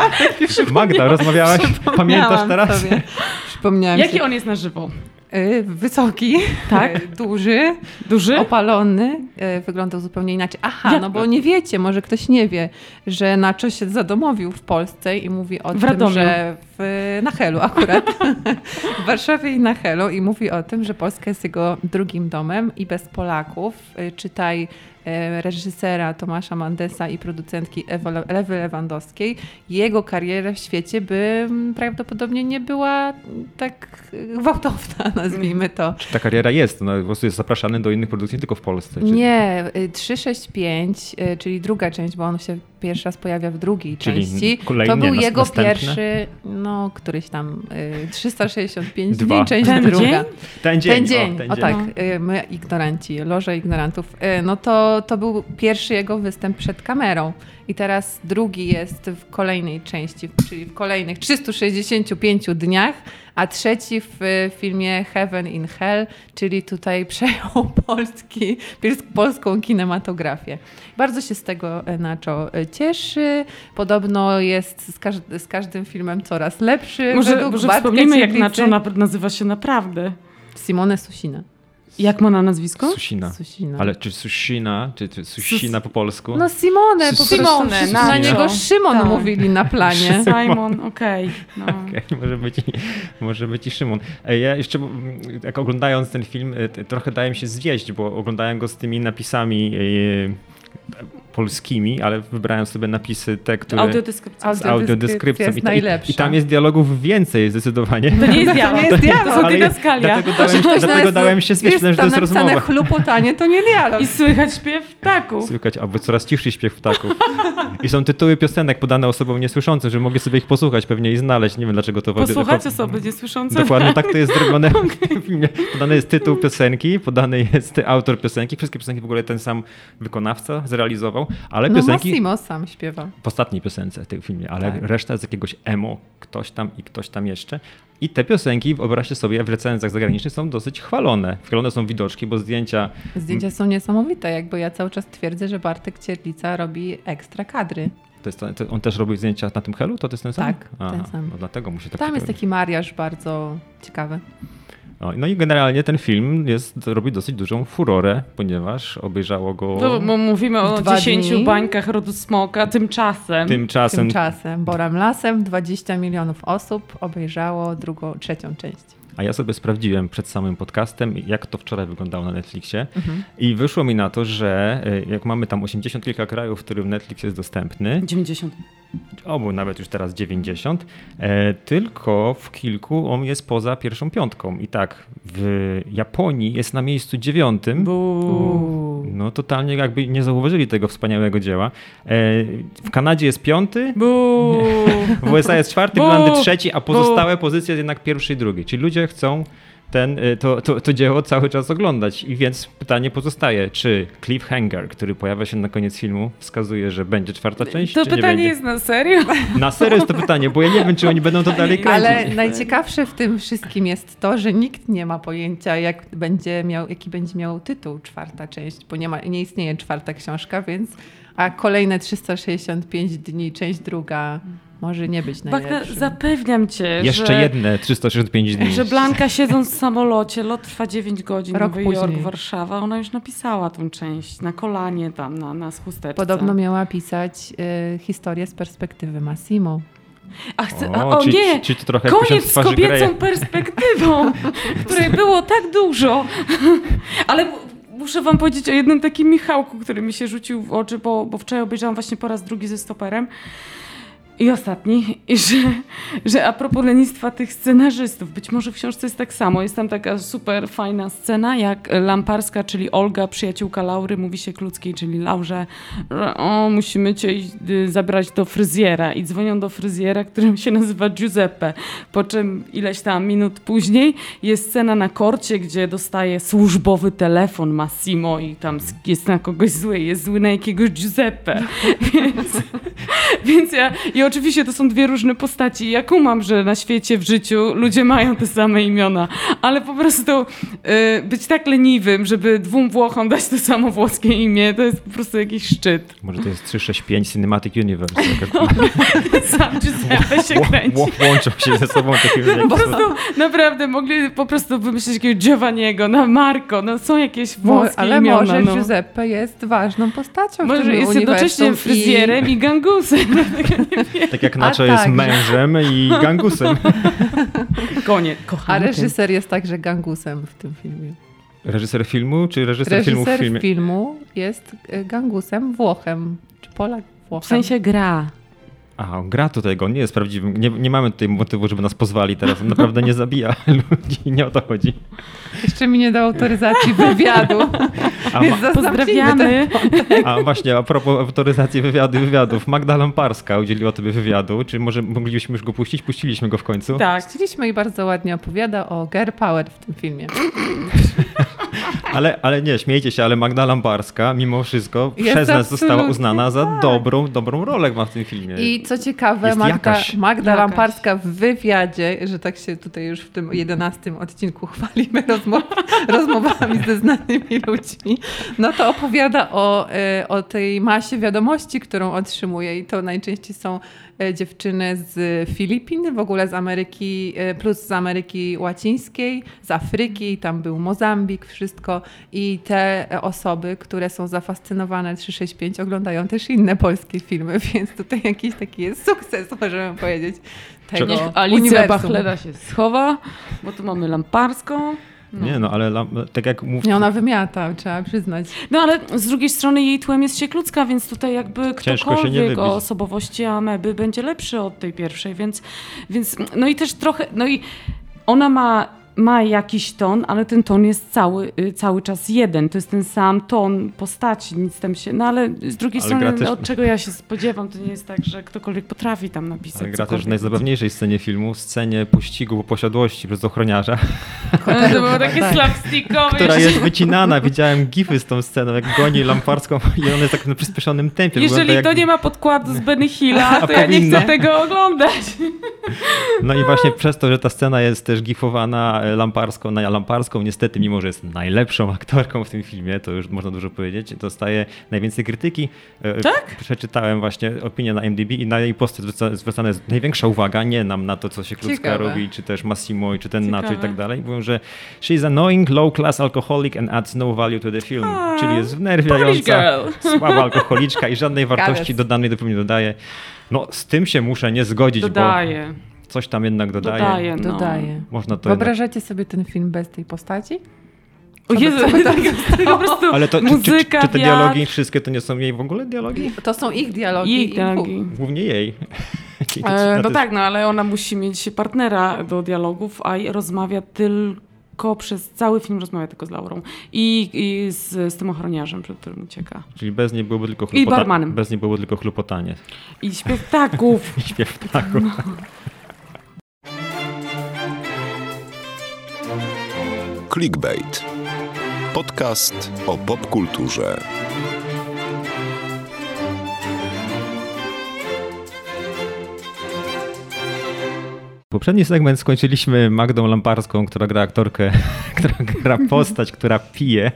<laughs> Magda, rozmawiałaś? Pamiętasz teraz? Sobie. Przypomniałam Jaki się. on jest na żywo? Y, Wysoki, Tak? y, duży, Duży? opalony, y, wyglądał zupełnie inaczej. Aha, Jak- no bo nie wiecie, może ktoś nie wie, że Nacho się zadomowił w Polsce i mówi o W tym, Radomiu. że na Helu akurat, <laughs> w Warszawie i na Helu i mówi o tym, że Polska jest jego drugim domem i bez Polaków, y, czytaj y, reżysera Tomasza Mandesa i producentki Ewy Lewandowskiej, jego kariera w świecie by mm, prawdopodobnie nie była tak y, gwałtowna, <laughs> nazwijmy to. Czy ta kariera jest? No, po prostu jest zapraszany do innych produkcji, tylko w Polsce. Czy... Nie, y, 365, y, czyli druga część, bo on się pierwszy raz pojawia w drugiej Czyli części. to był jego następne? pierwszy, no któryś tam y, 365 Dwa. dni, część Ten druga. dzień? Ten dzień. Ten dzień, O, o, ten dzień. tak, y, my ignoranci, loże ignorantów, y, no to, to był pierwszy jego występ przed kamerą. I teraz drugi jest w kolejnej części, czyli w kolejnych 365 dniach, a trzeci w filmie Heaven in Hell, czyli tutaj <laughs> przejął polski, polską kinematografię. Bardzo się z tego y, Nacho y, cieszy. Podobno jest z, każ- z każdym filmem coraz lepszy. Może, Według może wspomnimy, jak Nacho na, nazywa się naprawdę. Simone Susina. Jak ma na nazwisko? Susina. Susina. Ale czy Susina, czy, czy Susina po polsku? No Simone, po prostu Simone, Nacho. na niego Szymon Tak. mówili na planie. <laughs> Simon, <laughs> okej. No. Okej, może, być, i- może być i Szymon. E, Ja jeszcze, jak oglądając ten film, e, trochę dałem się zwieść, bo oglądałem go z tymi napisami e, polskimi, ale wybrałem sobie napisy te, które... Audiodeskrypcja. z audiodeskrypcją. jest I, ta- i, najlepsza. I tam jest dialogów więcej zdecydowanie. To nie jest <laughs> dialog. nie jest dialog. To są dydaskalia. dlatego dałem, dlatego dałem się zwieść, myślałem, że to jest rozmowa. chlupotanie, to nie dialog. I słychać śpiew ptaków. Słychać, albo coraz cichszy śpiew ptaków. I są tytuły piosenek podane osobom niesłyszącym, żeby mogli sobie ich posłuchać pewnie i znaleźć. Nie wiem dlaczego to... Posłuchać to- osoby niesłyszące. Dokładnie tak to jest <laughs> zrobione filmie. Podany jest tytuł piosenki, podany jest autor piosenki. Wszystkie piosenki w ogóle ten sam wykonawca zrealizował, ale No piosenki Massimo sam śpiewa. w ostatniej piosence w tym filmie, ale Tak. reszta z jakiegoś emo, ktoś tam i ktoś tam jeszcze. I te piosenki, wyobraźcie sobie, w recenzjach zagranicznych są dosyć chwalone. Chwalone są widoczki, bo zdjęcia Zdjęcia są niesamowite, jakby ja cały czas twierdzę, że Bartek Cierlica robi ekstra kadry. To jest, to, on też robił zdjęcia na tym helu? To, to jest ten sam? Tak, ten sam. No dlatego mu się tak Tam jest taki mariaż bardzo ciekawy. No, no i generalnie ten film jest, robi dosyć dużą furorę, ponieważ obejrzało go No, bo mówimy o Dwa 10 dni. bańkach rodu smoka, tymczasem. tymczasem. Tymczasem Borem Lasem 20 milionów osób obejrzało drugą, trzecią część. A ja sobie sprawdziłem przed samym podcastem, jak to wczoraj wyglądało na Netflixie. Mhm. I wyszło mi na to, że y, jak mamy tam 80 kilka krajów, w którym Netflix jest dostępny, 90. obu nawet już teraz 90, e, tylko w kilku on jest poza pierwszą piątką. I tak, w Japonii jest na miejscu dziewiątym. No totalnie jakby nie zauważyli tego wspaniałego dzieła. E, w Kanadzie jest piąty, Bu. <laughs> w USA jest czwarty, w Bu! Irlandii trzeci, a pozostałe pozycje jednak pierwszy i drugi. Czyli ludzie chcą ten, y, to, to, to dzieło cały czas oglądać. I więc pytanie pozostaje, czy cliffhanger, który pojawia się na koniec filmu, wskazuje, że będzie czwarta część, To pytanie jest na serio? Na serio jest to pytanie, bo ja nie wiem, czy oni będą to dalej kręcić. Ale najciekawsze w tym wszystkim jest to, że nikt nie ma pojęcia, jak będzie miał, jaki będzie miał tytuł czwarta część, bo nie, ma, nie istnieje czwarta książka, więc a kolejne 365 dni, część druga może nie być Bagna, najlepszym. zapewniam cię, Jeszcze że, jedne 365 dni. że Blanka siedząc w samolocie, lot trwa 9 godzin, Rok Nowy Jork, później. Warszawa, ona już napisała tą część na kolanie tam, na, na chusteczce. Podobno miała pisać y, historię z perspektywy Massimo. A, chce, O, a, o czyli- nie! czyli to trochę Koniec z kobiecą perspektywą, <laughs> której było tak dużo. Ale mu- muszę wam powiedzieć o jednym takim Michałku, który mi się rzucił w oczy, bo, bo wczoraj obejrzałam właśnie po raz drugi ze stoperem. I ostatni, i że, że a propos lenistwa tych scenarzystów, być może w książce jest tak samo. Jest tam taka super fajna scena, jak Lamparska, czyli Olga, przyjaciółka Laury, mówi się Kluckiej, czyli Laurze, że o, musimy cię y, zabrać do fryzjera. I dzwonią do fryzjera, którym się nazywa Giuseppe. Po czym ileś tam minut później jest scena na korcie, gdzie dostaje służbowy telefon Massimo i tam jest na kogoś zły, jest zły na jakiegoś Giuseppe. <laughs> Więc, więc ja, i oczywiście to są dwie różne postaci. Ja kumam, że na świecie, w życiu ludzie mają te same imiona, ale po prostu y, być tak leniwym, żeby dwóm Włochom dać to samo włoskie imię, to jest po prostu jakiś szczyt. Może to jest 365 Cinematic Universe. <laughs> Sam Giuseppe się <laughs> kręci. Łączą się ze sobą takie Po prostu naprawdę mogli po prostu wymyślić jakiegoś Giovanniego, na Marco, no są jakieś włoskie Ale imiona. może no. Giuseppe jest ważną postacią w Może jest jednocześnie fryzjerem i, gangusem. <laughs> Tak jak A Nacho jest tak, że- mężem i gangusem. <laughs> Koniec, A kochany. reżyser jest także gangusem w tym filmie. Reżyser filmu, czy reżyser, filmu w Reżyser filmie? filmu jest e, gangusem Włochem. Czy Polak Włochem. W sensie gra. On gra tutaj, on nie jest prawdziwym. Nie, nie mamy tutaj motywu, żeby nas pozwali teraz. On naprawdę nie zabija <laughs> ludzi, nie o to chodzi. Jeszcze mi nie dał autoryzacji <laughs> wywiadu. A, Więc ma, Pozdrawiamy. a właśnie, a propos autoryzacji wywiadu wywiadów. Magda Lamparska udzieliła tobie wywiadu. Czy może moglibyśmy już go puścić? Puściliśmy go w końcu. Tak. Chcieliśmy i bardzo ładnie opowiada o girl power w tym filmie. <laughs> Ale, ale nie, śmiejcie się, ale Magda Lamparska mimo wszystko Jest przez nas została uznana za tak. dobrą, dobrą rolę ma w tym filmie. I co ciekawe, Jest Magda, jakaś. Magda Jakaś. Lamparska w wywiadzie, że tak się tutaj już w tym jedenastym odcinku chwalimy <laughs> rozmow, rozmowami ze znanymi ludźmi, no to opowiada o, e, o tej masie wiadomości, którą otrzymuje i to najczęściej są dziewczyny z Filipin, w ogóle z Ameryki, e, plus z Ameryki Łacińskiej, z Afryki, tam był Mozambik, wszystko i te e, osoby, które są zafascynowane 365 oglądają też inne polskie filmy, <laughs> więc tutaj jakiś taki jest sukces, możemy powiedzieć, tego Alicja. Bachleda się schowa, bo tu mamy Lamparską. No. Nie no, ale tak jak mów... Nie, ona wymiata, trzeba przyznać. No ale z drugiej strony jej tłem jest Siekludzka, więc tutaj jakby ktokolwiek o osobowości Ameby będzie lepszy od tej pierwszej, więc, więc no i też trochę, no i ona ma, ma jakiś ton, ale ten ton jest cały, y, cały czas jeden. To jest ten sam ton postaci, nic tam się, no ale z drugiej Ale strony gra też- od czego ja się spodziewam, to nie jest tak, że ktokolwiek potrafi tam napisać Ale gra też w najzabawniejszej scenie filmu, scenie pościgu po posiadłości przez ochroniarza, Ale <laughs> To było takie Tak. slapstickowe. która jest wycinana. Widziałem gify z tą sceną, jak goni Lamparską <laughs> i ona jest tak na przyspieszonym tempie. Jeżeli jak... to nie ma podkładu z Benny Hilla, <laughs> to ja nie chcę tego oglądać. No i właśnie przez to, że ta scena jest też gifowana e, Lamparską na Lamparską, niestety, mimo że jest najlepszą <laughs> aktorką w tym filmie, to już można dużo powiedzieć, dostaje najwięcej krytyki. E, Tak? Przeczytałem właśnie opinię na MDB i na jej zwraca- zwracana jest największa uwaga, nie nam na to, co się Klucka Ciekawe. robi, czy też Massimo, czy ten Nacho i Ciekawe. tak dalej. Mówią, że she's annoying, low-class alcoholic and adds no value to the film. A, Czyli jest wnerwiająca, słaba alkoholiczka i żadnej wartości dodanej do filmu nie dodaje. No z tym się muszę nie zgodzić, bo Dodaję. Coś tam jednak dodaje. Dodaję, no. Dodaje. Można to jednak... Wyobrażacie sobie ten film bez tej postaci? O Jezu, <laughs> po prostu Ale to czy, czy, muzyka, czy te wiatr, dialogi wszystkie to nie są jej w ogóle dialogi? To są ich dialogi. jej i dialogi. Głównie jej. <laughs> E, no tak, no ale ona musi mieć partnera do dialogów, a rozmawia tylko przez cały film rozmawia tylko z Laurą i, i z, z tym ochroniarzem, przed którym ucieka. Czyli bez niej byłoby tylko I chlupota... barmanem. Bez niej byłoby tylko chlupotanie. I śpiew ptaków. I <laughs> śpiew ptaków. Clickbait. Podcast o popkulturze. Poprzedni segment skończyliśmy Magdą Lamparską, która gra aktorkę, <laughs> która gra postać, która pije.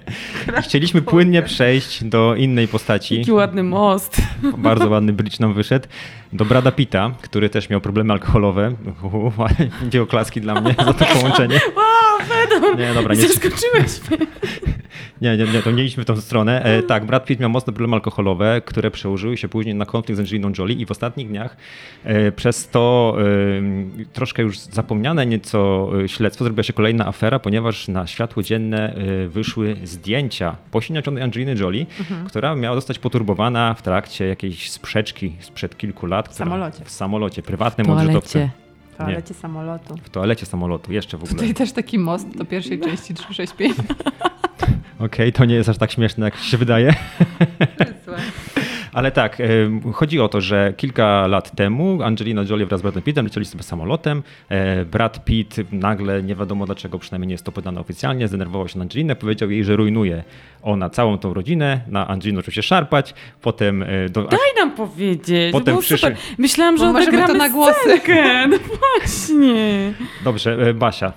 I chcieliśmy płynnie przejść do innej postaci. Jaki ładny most. <laughs> Bardzo ładny bridge nam wyszedł. Do Brada Pitta, który też miał problemy alkoholowe. <laughs> Dwie oklaski dla mnie za to połączenie. <laughs> Nie, dobra, nie. Zaskoczyłeś mnie. <laughs> Nie, nie, nie, to nie idźmy w tą stronę. E, tak, Brad Pitt miał mocne problemy alkoholowe, które przełożyły się później na konflikt z Angeliną Jolie i w ostatnich dniach e, przez to e, troszkę już zapomniane nieco e, śledztwo zrobiła się kolejna afera, ponieważ na światło dzienne e, wyszły zdjęcia posiniaczonej Angeliny Jolie, Mhm. która miała zostać poturbowana w trakcie jakiejś sprzeczki sprzed kilku lat. W samolocie. W samolocie, prywatnym odrzutowcem. W toalecie samolotu. W toalecie samolotu, jeszcze w ogóle. Tutaj też taki most do pierwszej części 365. <laughs> Okej, to nie jest aż tak śmieszne, jak się wydaje. <laughs> Ale tak, chodzi o to, że kilka lat temu Angelina Jolie wraz z Bradem Pittem lecieli sobie samolotem. E, Brad Pitt nagle, nie wiadomo dlaczego, przynajmniej nie jest to podane oficjalnie, zdenerwował się na Angelinę, powiedział jej, że rujnuje ona całą tą rodzinę, na Angelinę oczywiście szarpać, potem e, do, Daj nam powiedzieć. Potem super. Myślałam, że odegramy to na głosy. scenkę. <laughs> No właśnie. Dobrze, e, Basia,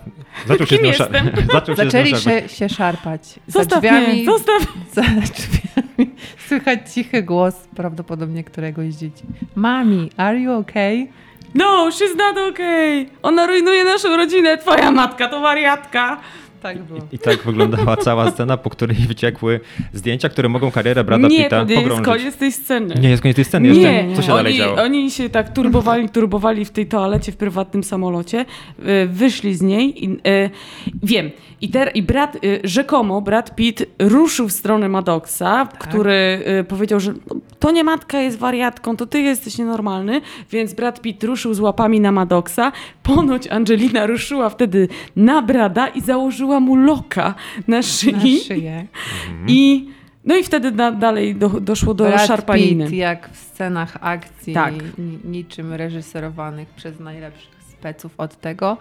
zaczął się Kim <laughs> zaczął się Zaczęli się, się szarpać. Za Zostaw drzwiami, mnie, zostaw. za drzwiami słychać cichy głos prawdopodobnie któregoś z dzieci. Mami, are you okay? No, she's not okay. Ona rujnuje naszą rodzinę. Twoja matka to wariatka. Tak było. I tak wyglądała cała scena, po której wyciekły zdjęcia, które mogą karierę Brada nie, Pitta to nie jest pogrążyć. koniec tej sceny. Nie jest koniec tej sceny jeszcze? Nie, Co się oni, dalej działo? oni się tak turbowali, turbowali w tej toalecie w prywatnym samolocie, y, wyszli z niej i y, wiem. I, ter, i brat, y, rzekomo Brad Pitt ruszył w stronę Maddoxa, Tak. który powiedział, że no, to nie matka jest wariatką, to ty jesteś nienormalny, więc Brad Pitt ruszył z łapami na Maddoxa. Ponoć Angelina ruszyła wtedy na Brada i założyła mu loka na szyi. Na szyję. I, no i wtedy da, dalej do, doszło do Brad szarpaniny. Pitt, jak w scenach akcji, Tak. ni- niczym reżyserowanych przez najlepszych speców od tego,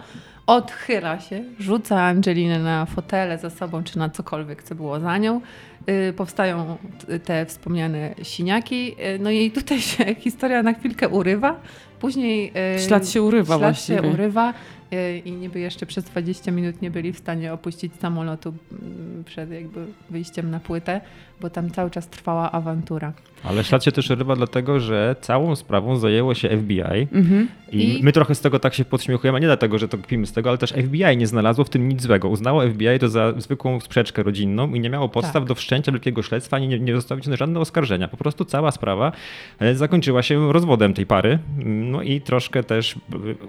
odchyla się, rzuca Angelinę na fotele za sobą, czy na cokolwiek, co było za nią. Y, powstają te wspomniane siniaki. Y, no i tutaj się <laughs> historia na chwilkę urywa. Później y, Ślad się urywa ślad właściwie. się urywa i niby jeszcze przez 20 minut nie byli w stanie opuścić samolotu mm, przed jakby wyjściem na płytę, bo tam cały czas trwała awantura. Ale ślad się też urywa dlatego, że całą sprawą zajęło się FBI Mhm. i, I- my trochę z tego tak się podśmiechujemy, nie dlatego, że to kpimy z tego, ale też FBI nie znalazło w tym nic złego. Uznało FBI to za zwykłą sprzeczkę rodzinną i nie miało podstaw Tak. do wszczęcia wielkiego śledztwa, ani nie, nie zostały żadne oskarżenia. Po prostu cała sprawa e, zakończyła się rozwodem tej pary, no i troszkę też e,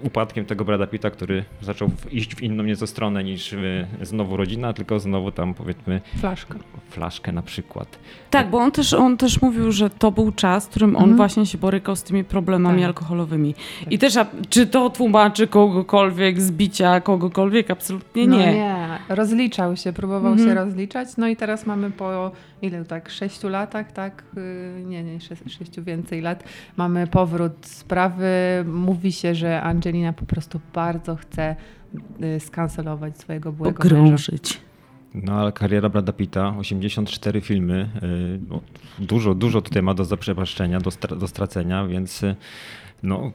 upadkiem tego Brada Pitta, który zaczął iść w inną nieco stronę niż e, znowu rodzina, tylko znowu tam powiedzmy Flaszka. flaszkę na przykład. Tak, bo on też, on też mówił, że to był czas, w którym on Mhm. właśnie się borykał z tymi problemami Tak. alkoholowymi. I też, a, czy to tłumaczy kogokolwiek z bicia kogokolwiek? Absolutnie No nie. nie, rozliczał się, próbował Mhm. się rozliczać. No i teraz mamy po ile tak, sześciu latach, tak? Yy, Nie, nie, sze- sześciu więcej lat. Mamy powrót sprawy. Mówi się, że Angelina po prostu bardzo chce yy, skancelować swojego byłego męża. No ale kariera Brada Pitta, 84 filmy, y, no, dużo, dużo tutaj ma do zaprzepaszczenia, do, stra- do stracenia, więc y, no,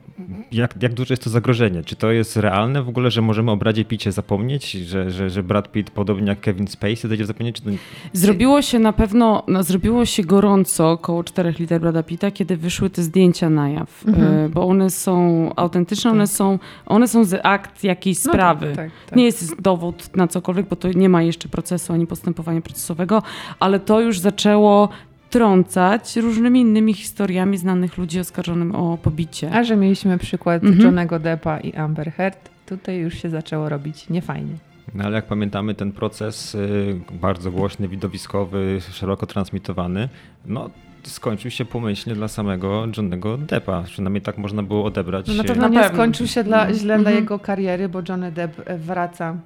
jak, jak duże jest to zagrożenie? Czy to jest realne w ogóle, że możemy o Bradzie Pitcie zapomnieć, że, że, że Brad Pitt podobnie jak Kevin Spacey zejdzie w zapomnienie? Czy to... Zrobiło się na pewno, no, zrobiło się gorąco około 4 liter Brada Pitta, kiedy wyszły te zdjęcia na jaw, Mhm. e, bo one są autentyczne, one są, one są z akt jakiejś No sprawy. Tak, tak, tak. Nie jest dowód na cokolwiek, bo to nie ma jeszcze procesu ani postępowania procesowego, ale to już zaczęło trącać różnymi innymi historiami znanych ludzi oskarżonym o pobicie. A że mieliśmy przykład Mhm. Johnego Deppa i Amber Heard, tutaj już się zaczęło robić niefajnie. No ale jak pamiętamy, ten proces y, bardzo głośny, widowiskowy, szeroko transmitowany, no skończył się pomyślnie dla samego Johnnego Deppa. Przynajmniej tak można było odebrać. No na pewno nie skończył się dla, źle dla Mhm. jego kariery, bo Johnny Depp e, wraca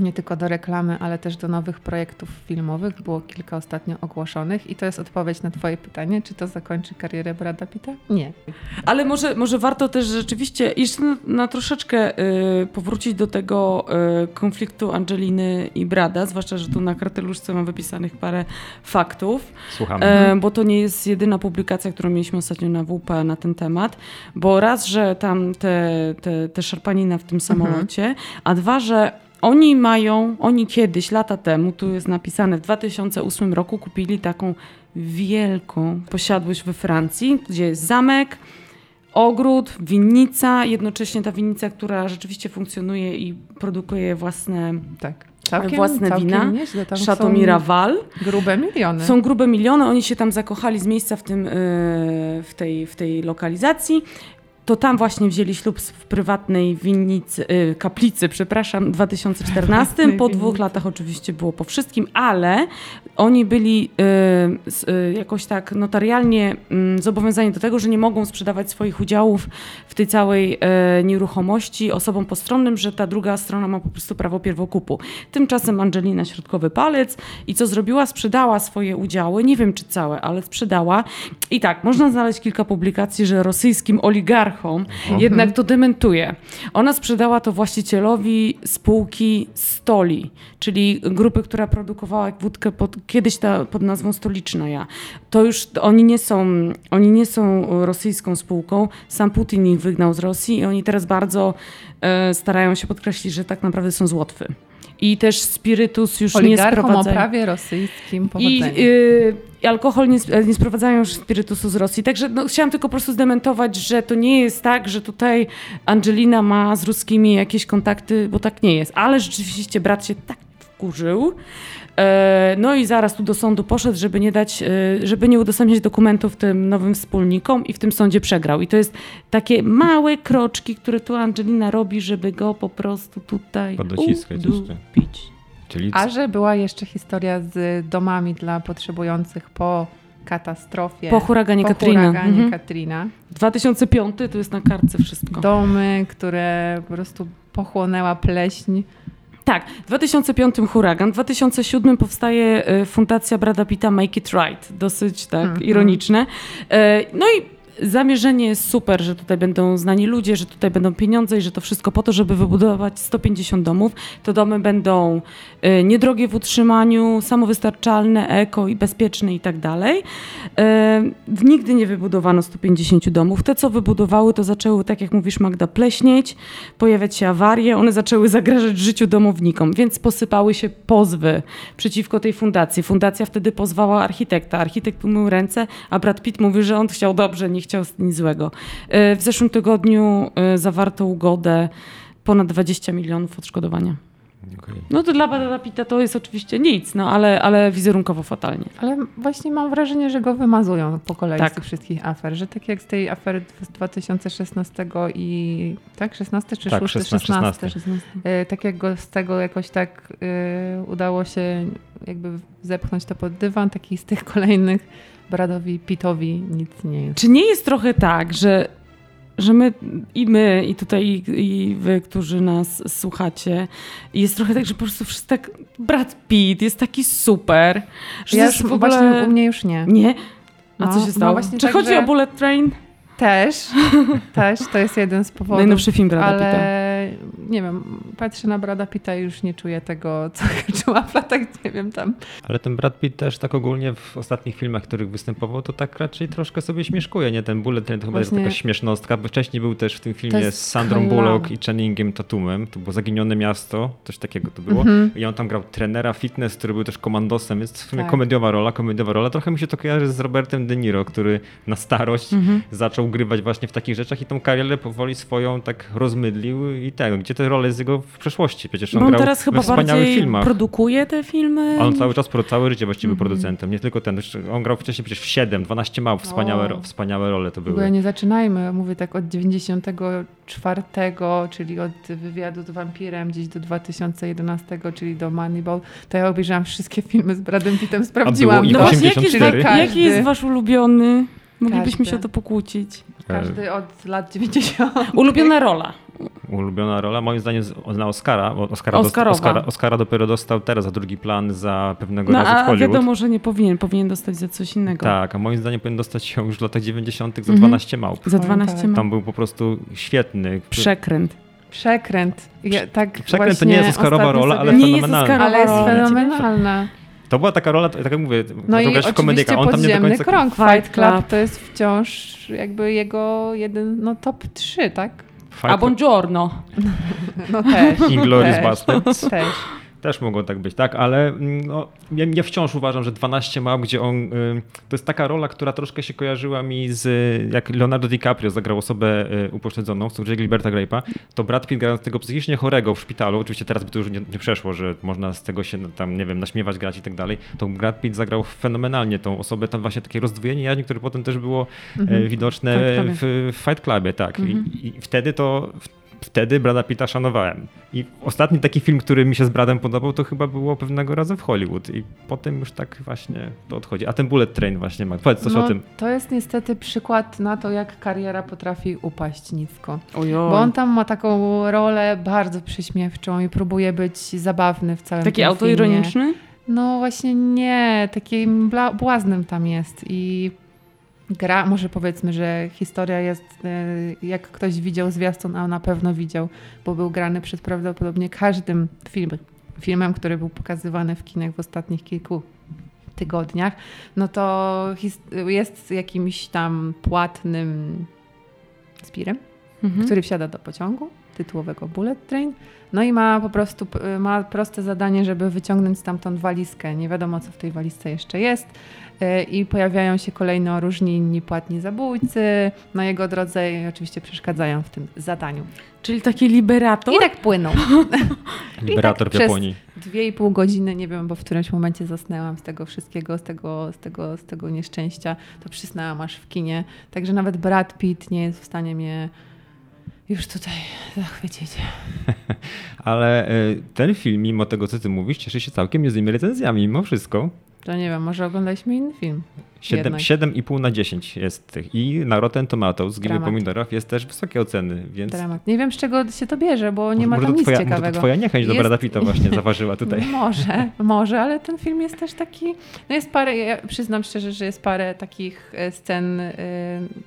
nie tylko do reklamy, ale też do nowych projektów filmowych. Było kilka ostatnio ogłoszonych i to jest odpowiedź na twoje pytanie, czy to zakończy karierę Brada Pitta? Nie. Ale może, może warto też rzeczywiście jeszcze na, na troszeczkę y, powrócić do tego y, konfliktu Angeliny i Brada, zwłaszcza, że tu na karteluszce mam wypisanych parę faktów. Słuchamy. E, bo to nie jest jedyna publikacja, którą mieliśmy ostatnio na WP na ten temat, bo raz, że tam te, te, te szarpanina w tym samolocie, a dwa, że oni mają, oni kiedyś, lata temu, tu jest napisane, w 2008 roku kupili taką wielką posiadłość we Francji, gdzie jest zamek, ogród, winnica, jednocześnie ta winnica, która rzeczywiście funkcjonuje i produkuje własne Tak. całkiem, własne całkiem wina. Nieźle, tam Chateau są Miraval. Grube miliony. Są grube miliony, oni się tam zakochali z miejsca w, tym, e, w, tej, w tej lokalizacji. To tam właśnie wzięli ślub w prywatnej winnicy, e, kaplicy, przepraszam, w 2014. Prywatnej Po dwóch latach oczywiście było po wszystkim, ale oni byli e, e, jakoś tak notarialnie mm, zobowiązani do tego, że nie mogą sprzedawać swoich udziałów w tej całej e, nieruchomości osobom postronnym, że ta druga strona ma po prostu prawo pierwokupu. Tymczasem Angelina środkowy palec i co zrobiła? Sprzedała swoje udziały, nie wiem czy całe, ale sprzedała. I tak, można znaleźć kilka publikacji, że rosyjskim oligarchom jednak to dementuje. Ona sprzedała to właścicielowi spółki Stoli, czyli grupy, która produkowała wódkę pod, kiedyś ta, pod nazwą Stoliczna Ja. To już oni nie są, oni nie są rosyjską spółką. Sam Putin ich wygnał z Rosji i oni teraz bardzo e, starają się podkreślić, że tak naprawdę są z Łotwy. I też spirytus już nie Oligarchom o sprowadzają. prawie rosyjskim I y, alkohol nie, sp- nie sprowadzają już spirytusu z Rosji. Także no, chciałam tylko po prostu zdementować, że to nie jest tak, że tutaj Angelina ma z ruskimi jakieś kontakty, bo tak nie jest. Ale rzeczywiście brat się tak wkurzył. E, No i zaraz tu do sądu poszedł, żeby nie dać, e, żeby nie udostępniać dokumentów tym nowym wspólnikom i w tym sądzie przegrał. I to jest takie małe kroczki, które tu Angelina robi, żeby go po prostu tutaj Podociskać udupić. Czyli A że była jeszcze historia z domami dla potrzebujących po katastrofie. Po huraganie po Katrina. huraganie Mhm. Katrina. 2005 to jest na kartce wszystko. Domy, które po prostu pochłonęła pleśń. Tak, w 2005 huragan, w 2007 powstaje e, fundacja Brada Pitta Make It Right. Dosyć tak Mhm. ironiczne. E, No i zamierzenie jest super, że tutaj będą znani ludzie, że tutaj będą pieniądze i że to wszystko po to, żeby wybudować 150 domów. To domy będą e, niedrogie w utrzymaniu, samowystarczalne, eko i bezpieczne i tak dalej. E, Nigdy nie wybudowano 150 domów. Te, co wybudowały, to zaczęły, tak jak mówisz Magda, pleśnieć, pojawiać się awarie, one zaczęły zagrażać życiu domownikom, więc posypały się pozwy przeciwko tej fundacji. Fundacja wtedy pozwała architekta. Architekt umył ręce, a Brad Pitt mówił, że on chciał dobrze, nie chciał nic złego. E, W zeszłym tygodniu e, zawarto ugodę ponad 20 milionów odszkodowania. Okej. No to dla Brada Pitta to jest oczywiście nic, no ale, ale wizerunkowo fatalnie. Ale właśnie mam wrażenie, że go wymazują po kolei Tak. z tych wszystkich afer. Że tak jak z tej afery z 2016 i... Tak? 16 czy Tak, 6? 16, 16. 16. E, Tak jak go z tego jakoś tak e, udało się jakby zepchnąć to pod dywan, tak i z tych <laughs> kolejnych Bradowi Pittowi nic nie jest. Czy nie jest trochę tak, że, że my i my, i tutaj i, i wy, którzy nas słuchacie, jest trochę tak, że po prostu wszyscy tak, Brad Pitt jest taki super, że Ja już w ogóle... właśnie u mnie już nie. Nie? A No, co się no stało? właśnie Czy tak, chodzi że- o Bullet Train? Też, też, to jest jeden z powodów. Najnowszy film Brada Pitta. Nie wiem, patrzę na Brada Pitta i już nie czuję tego, co <laughs> czuła w latach, nie wiem, tam. Ale ten Brad Pitt też tak ogólnie w ostatnich filmach, w których występował, to tak raczej troszkę sobie śmieszkuje, nie? Ten Bullet Train to chyba jest Właśnie- taka śmiesznostka, bo wcześniej był też w tym filmie jest z Sandrą Bullock i Channingiem Tatumem, to było Zaginione Miasto, coś takiego to było. Mhm. I on tam grał trenera fitness, który był też komandosem, więc w sumie Tak. komediowa rola, komediowa rola. Trochę mi się to kojarzy z Robertem De Niro, który na starość Mhm. zaczął grywać właśnie w takich rzeczach i tą karierę powoli swoją tak rozmydlił i tego, gdzie te role z jego w przeszłości. Przecież on Bo on grał teraz chyba bardziej filmach. produkuje te filmy. A On cały czas, całe życie właściwie był Mhm. producentem, nie tylko ten. On grał wcześniej przecież w 7, 12 małp, wspaniałe, O. wspaniałe role to W ogóle były. nie zaczynajmy, mówię tak od 94, czyli od wywiadu z wampirem gdzieś do 2011, czyli do Moneyball, to ja obejrzałam wszystkie filmy z Bradem Pittem, sprawdziłam No właśnie, jaki jest, 84? wa- jaki jest wasz ulubiony? Moglibyśmy Każdy. się o to pokłócić. Każdy od lat 90. Ulubiona rola. Ulubiona rola, moim zdaniem na Oscara, bo Oscara, Oscarowa. Oscara, Oscara dopiero dostał teraz za drugi plan za pewnego No razu w a Hollywood. wiadomo, że nie powinien. Powinien dostać za coś innego. Tak, a moim zdaniem powinien dostać ją już w latach 90. za Mhm. 12 małp. Za O, 12 tak. ma. Tam był po prostu świetny. Przekręt. Przekręt. Ja, tak Przekręt to właśnie nie jest Oscarowa rola, ale Nie jest fenomenalna. Oscarowa Ale jest fenomenalna. To była taka rola, tak jak mówię, No i w oczywiście on tam nie do końca... krąg. Fight Club. to jest wciąż jakby jego jeden, no top 3, tak? Fight A Club- buongiorno. No też. Inglourious. Też. Też mogło tak być, tak, ale mm, no, ja, ja wciąż uważam, że 12 mał, gdzie on, to jest taka rola, która troszkę się kojarzyła mi z, jak Leonardo DiCaprio zagrał osobę y, upośledzoną w sądzie Gilberta Grape'a, to Brad Pitt grając tego psychicznie chorego w szpitalu, oczywiście teraz by to już nie, nie przeszło, że można z tego się tam, nie wiem, naśmiewać, grać i tak dalej, to Brad Pitt zagrał fenomenalnie tą osobę, tam właśnie takie rozdwojenie jaźni, które potem też było mhm. widoczne w, w Fight Clubie, tak. Mhm. I, I, wtedy to wtedy Brada Pitta szanowałem. I ostatni taki film, który mi się z Bradem podobał, to chyba było pewnego razu w Hollywood. I potem już tak właśnie to odchodzi. A ten Bullet Train właśnie ma. Powiedz coś no, o tym. To jest niestety przykład na to, jak kariera potrafi upaść nisko. Ojoj. Bo on tam ma taką rolę bardzo prześmiewczą i próbuje być zabawny w całym Taki autoironiczny? No właśnie nie, takim błaznem tam jest i gra, może powiedzmy, że historia jest, e, jak ktoś widział zwiastun, a na pewno widział, bo był grany przed prawdopodobnie każdym filmem, filmem, który był pokazywany w kinach w ostatnich kilku tygodniach, no to jest jakimś tam płatnym spirem, mhm. który wsiada do pociągu tytułowego Bullet Train. No i ma po prostu ma proste zadanie, żeby wyciągnąć stamtąd walizkę. Nie wiadomo, co w tej walizce jeszcze jest. E, I pojawiają się kolejno różni inni płatni zabójcy na jego drodze i oczywiście przeszkadzają w tym zadaniu. Czyli taki liberator? I tak płyną. <laughs> liberator tak w Japonii. Dwie i pół godziny, nie wiem, bo w którymś momencie zasnęłam z tego wszystkiego, z tego, z tego, z tego nieszczęścia. To przysnęłam aż w kinie. Także nawet Brad Pitt nie jest w stanie mnie już tutaj zachwycić. <laughs> Ale y, ten film, mimo tego, co ty mówisz, cieszy się całkiem niezłymi recenzjami, mimo wszystko. To nie wiem, może oglądaliśmy inny film. 7,5 na 10 jest tych. I na Rotten Tomatoes z Gry Pomidorów jest też wysokie oceny, więc... Dramat. Nie wiem, z czego się to bierze, bo nie ma tam nic twoja, ciekawego. to twoja niechęć jest... do Brada Pitta właśnie zaważyła tutaj. <laughs> może, może, ale ten film jest też taki... No jest parę, ja przyznam szczerze, że jest parę takich e, scen y,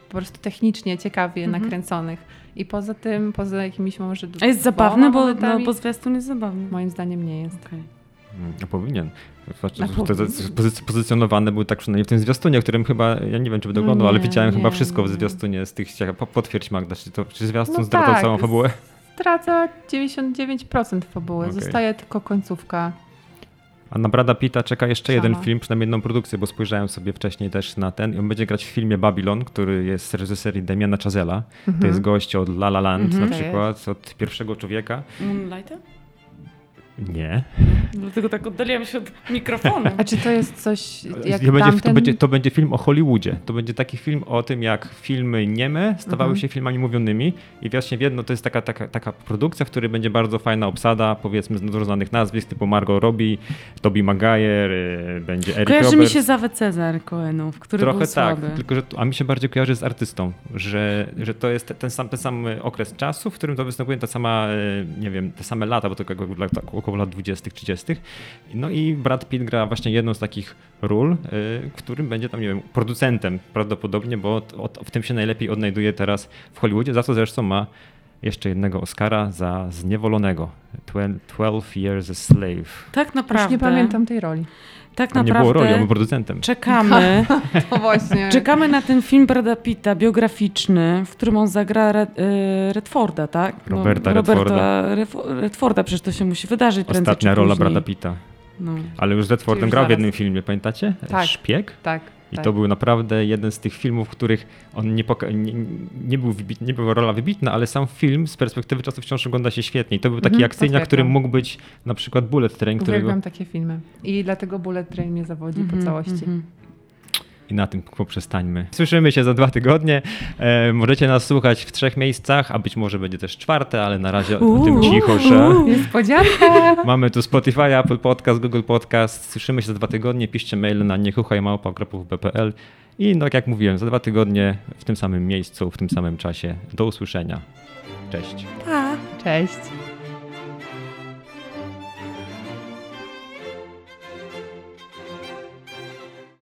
po prostu technicznie ciekawie mhm. nakręconych. I poza tym, poza jakimiś może... A jest zabawny, bo, no, bo zwiastun jest zabawny. Moim zdaniem nie jest. Okay. A powinien. Pozyc pozycjonowane były tak przynajmniej w tym zwiastunie, o którym chyba, ja nie wiem czy będę oglądał, no ale widziałem nie, chyba wszystko nie. w zwiastunie z tych, potwierdź Magda, czy, to, czy zwiastun no zdradzał tak, całą fabułę? Zdradza 99% fabuły, okay. zostaje tylko końcówka. A na Brada Pitta czeka jeszcze Sama. jeden film, przynajmniej jedną produkcję, bo spojrzałem sobie wcześniej też na ten. I on będzie grać w filmie Babylon, który jest z reżyserii Damiana Chazela. Mm -hmm. To mhm. jest gość od La La Land mm -hmm. na przykład, od Pierwszego Człowieka. Moonlighta? Nie. Dlatego tak oddaliłam się od mikrofonu. <laughs> A czy to jest coś jak to będzie, to, będzie, to będzie film o Hollywoodzie. To będzie taki film o tym, jak filmy nieme stawały mhm. się filmami mówionymi i właśnie w jedno to jest taka, taka, taka produkcja, w której będzie bardzo fajna obsada, powiedzmy z dużo znanych nazwisk, typu Margot Robbie, Tobey Maguire, y, będzie Eric Kojarzy Roberts. mi się Zawet Cezar Coenów, który Trochę był tak, słaby. tylko że, a mi się bardziej kojarzy z artystą, że, że to jest ten sam, ten sam okres czasu, w którym to występuje ta sama, y, nie wiem, te same lata, bo to około lat 20 30 No i Brad Pitt gra właśnie jedną z takich ról, y, którym będzie tam, nie wiem, producentem prawdopodobnie, bo w tym się najlepiej odnajduje teraz w Hollywoodzie, za co zresztą ma jeszcze jednego Oscara za Zniewolonego. 12 Years a Slave. Tak naprawdę. Już nie pamiętam tej roli. Tak Tam naprawdę. Nie było roli, on był producentem. Czekamy. to <laughs> właśnie. Czekamy na ten film Brada Pitta, biograficzny, w którym on zagra Red, y, Redforda, tak? No, Roberta, Redforda. Redforda, przecież to się musi wydarzyć Ostatnia rola Brada Pitta. No. Ale już Redfordem grał w jednym filmie, pamiętacie? Tak. Szpieg? Tak. I tak. to był naprawdę jeden z tych filmów, w których on nie, nie, nie, był nie była rola wybitna, ale sam film z perspektywy czasu wciąż ogląda się świetnie. I to był taki mm, akcyjny, którym mógł być na przykład Bullet Train. Uwielbiam którego... takie filmy. I dlatego Bullet Train mnie zawodzi mm -hmm, po mhm, całości. Mm -hmm. I na tym poprzestańmy. Słyszymy się za dwa tygodnie. E, możecie nas słuchać w trzech miejscach, a być może będzie też czwarte, ale na razie o tym cicho, że. Niespodzianka! <laughs> Mamy tu Spotify, Apple Podcast, Google Podcast. Słyszymy się za dwa tygodnie. Piszcie mail na niechuchajmałpa.bpl i no jak mówiłem, za dwa tygodnie w tym samym miejscu, w tym samym czasie. Do usłyszenia. Cześć. Pa. Cześć.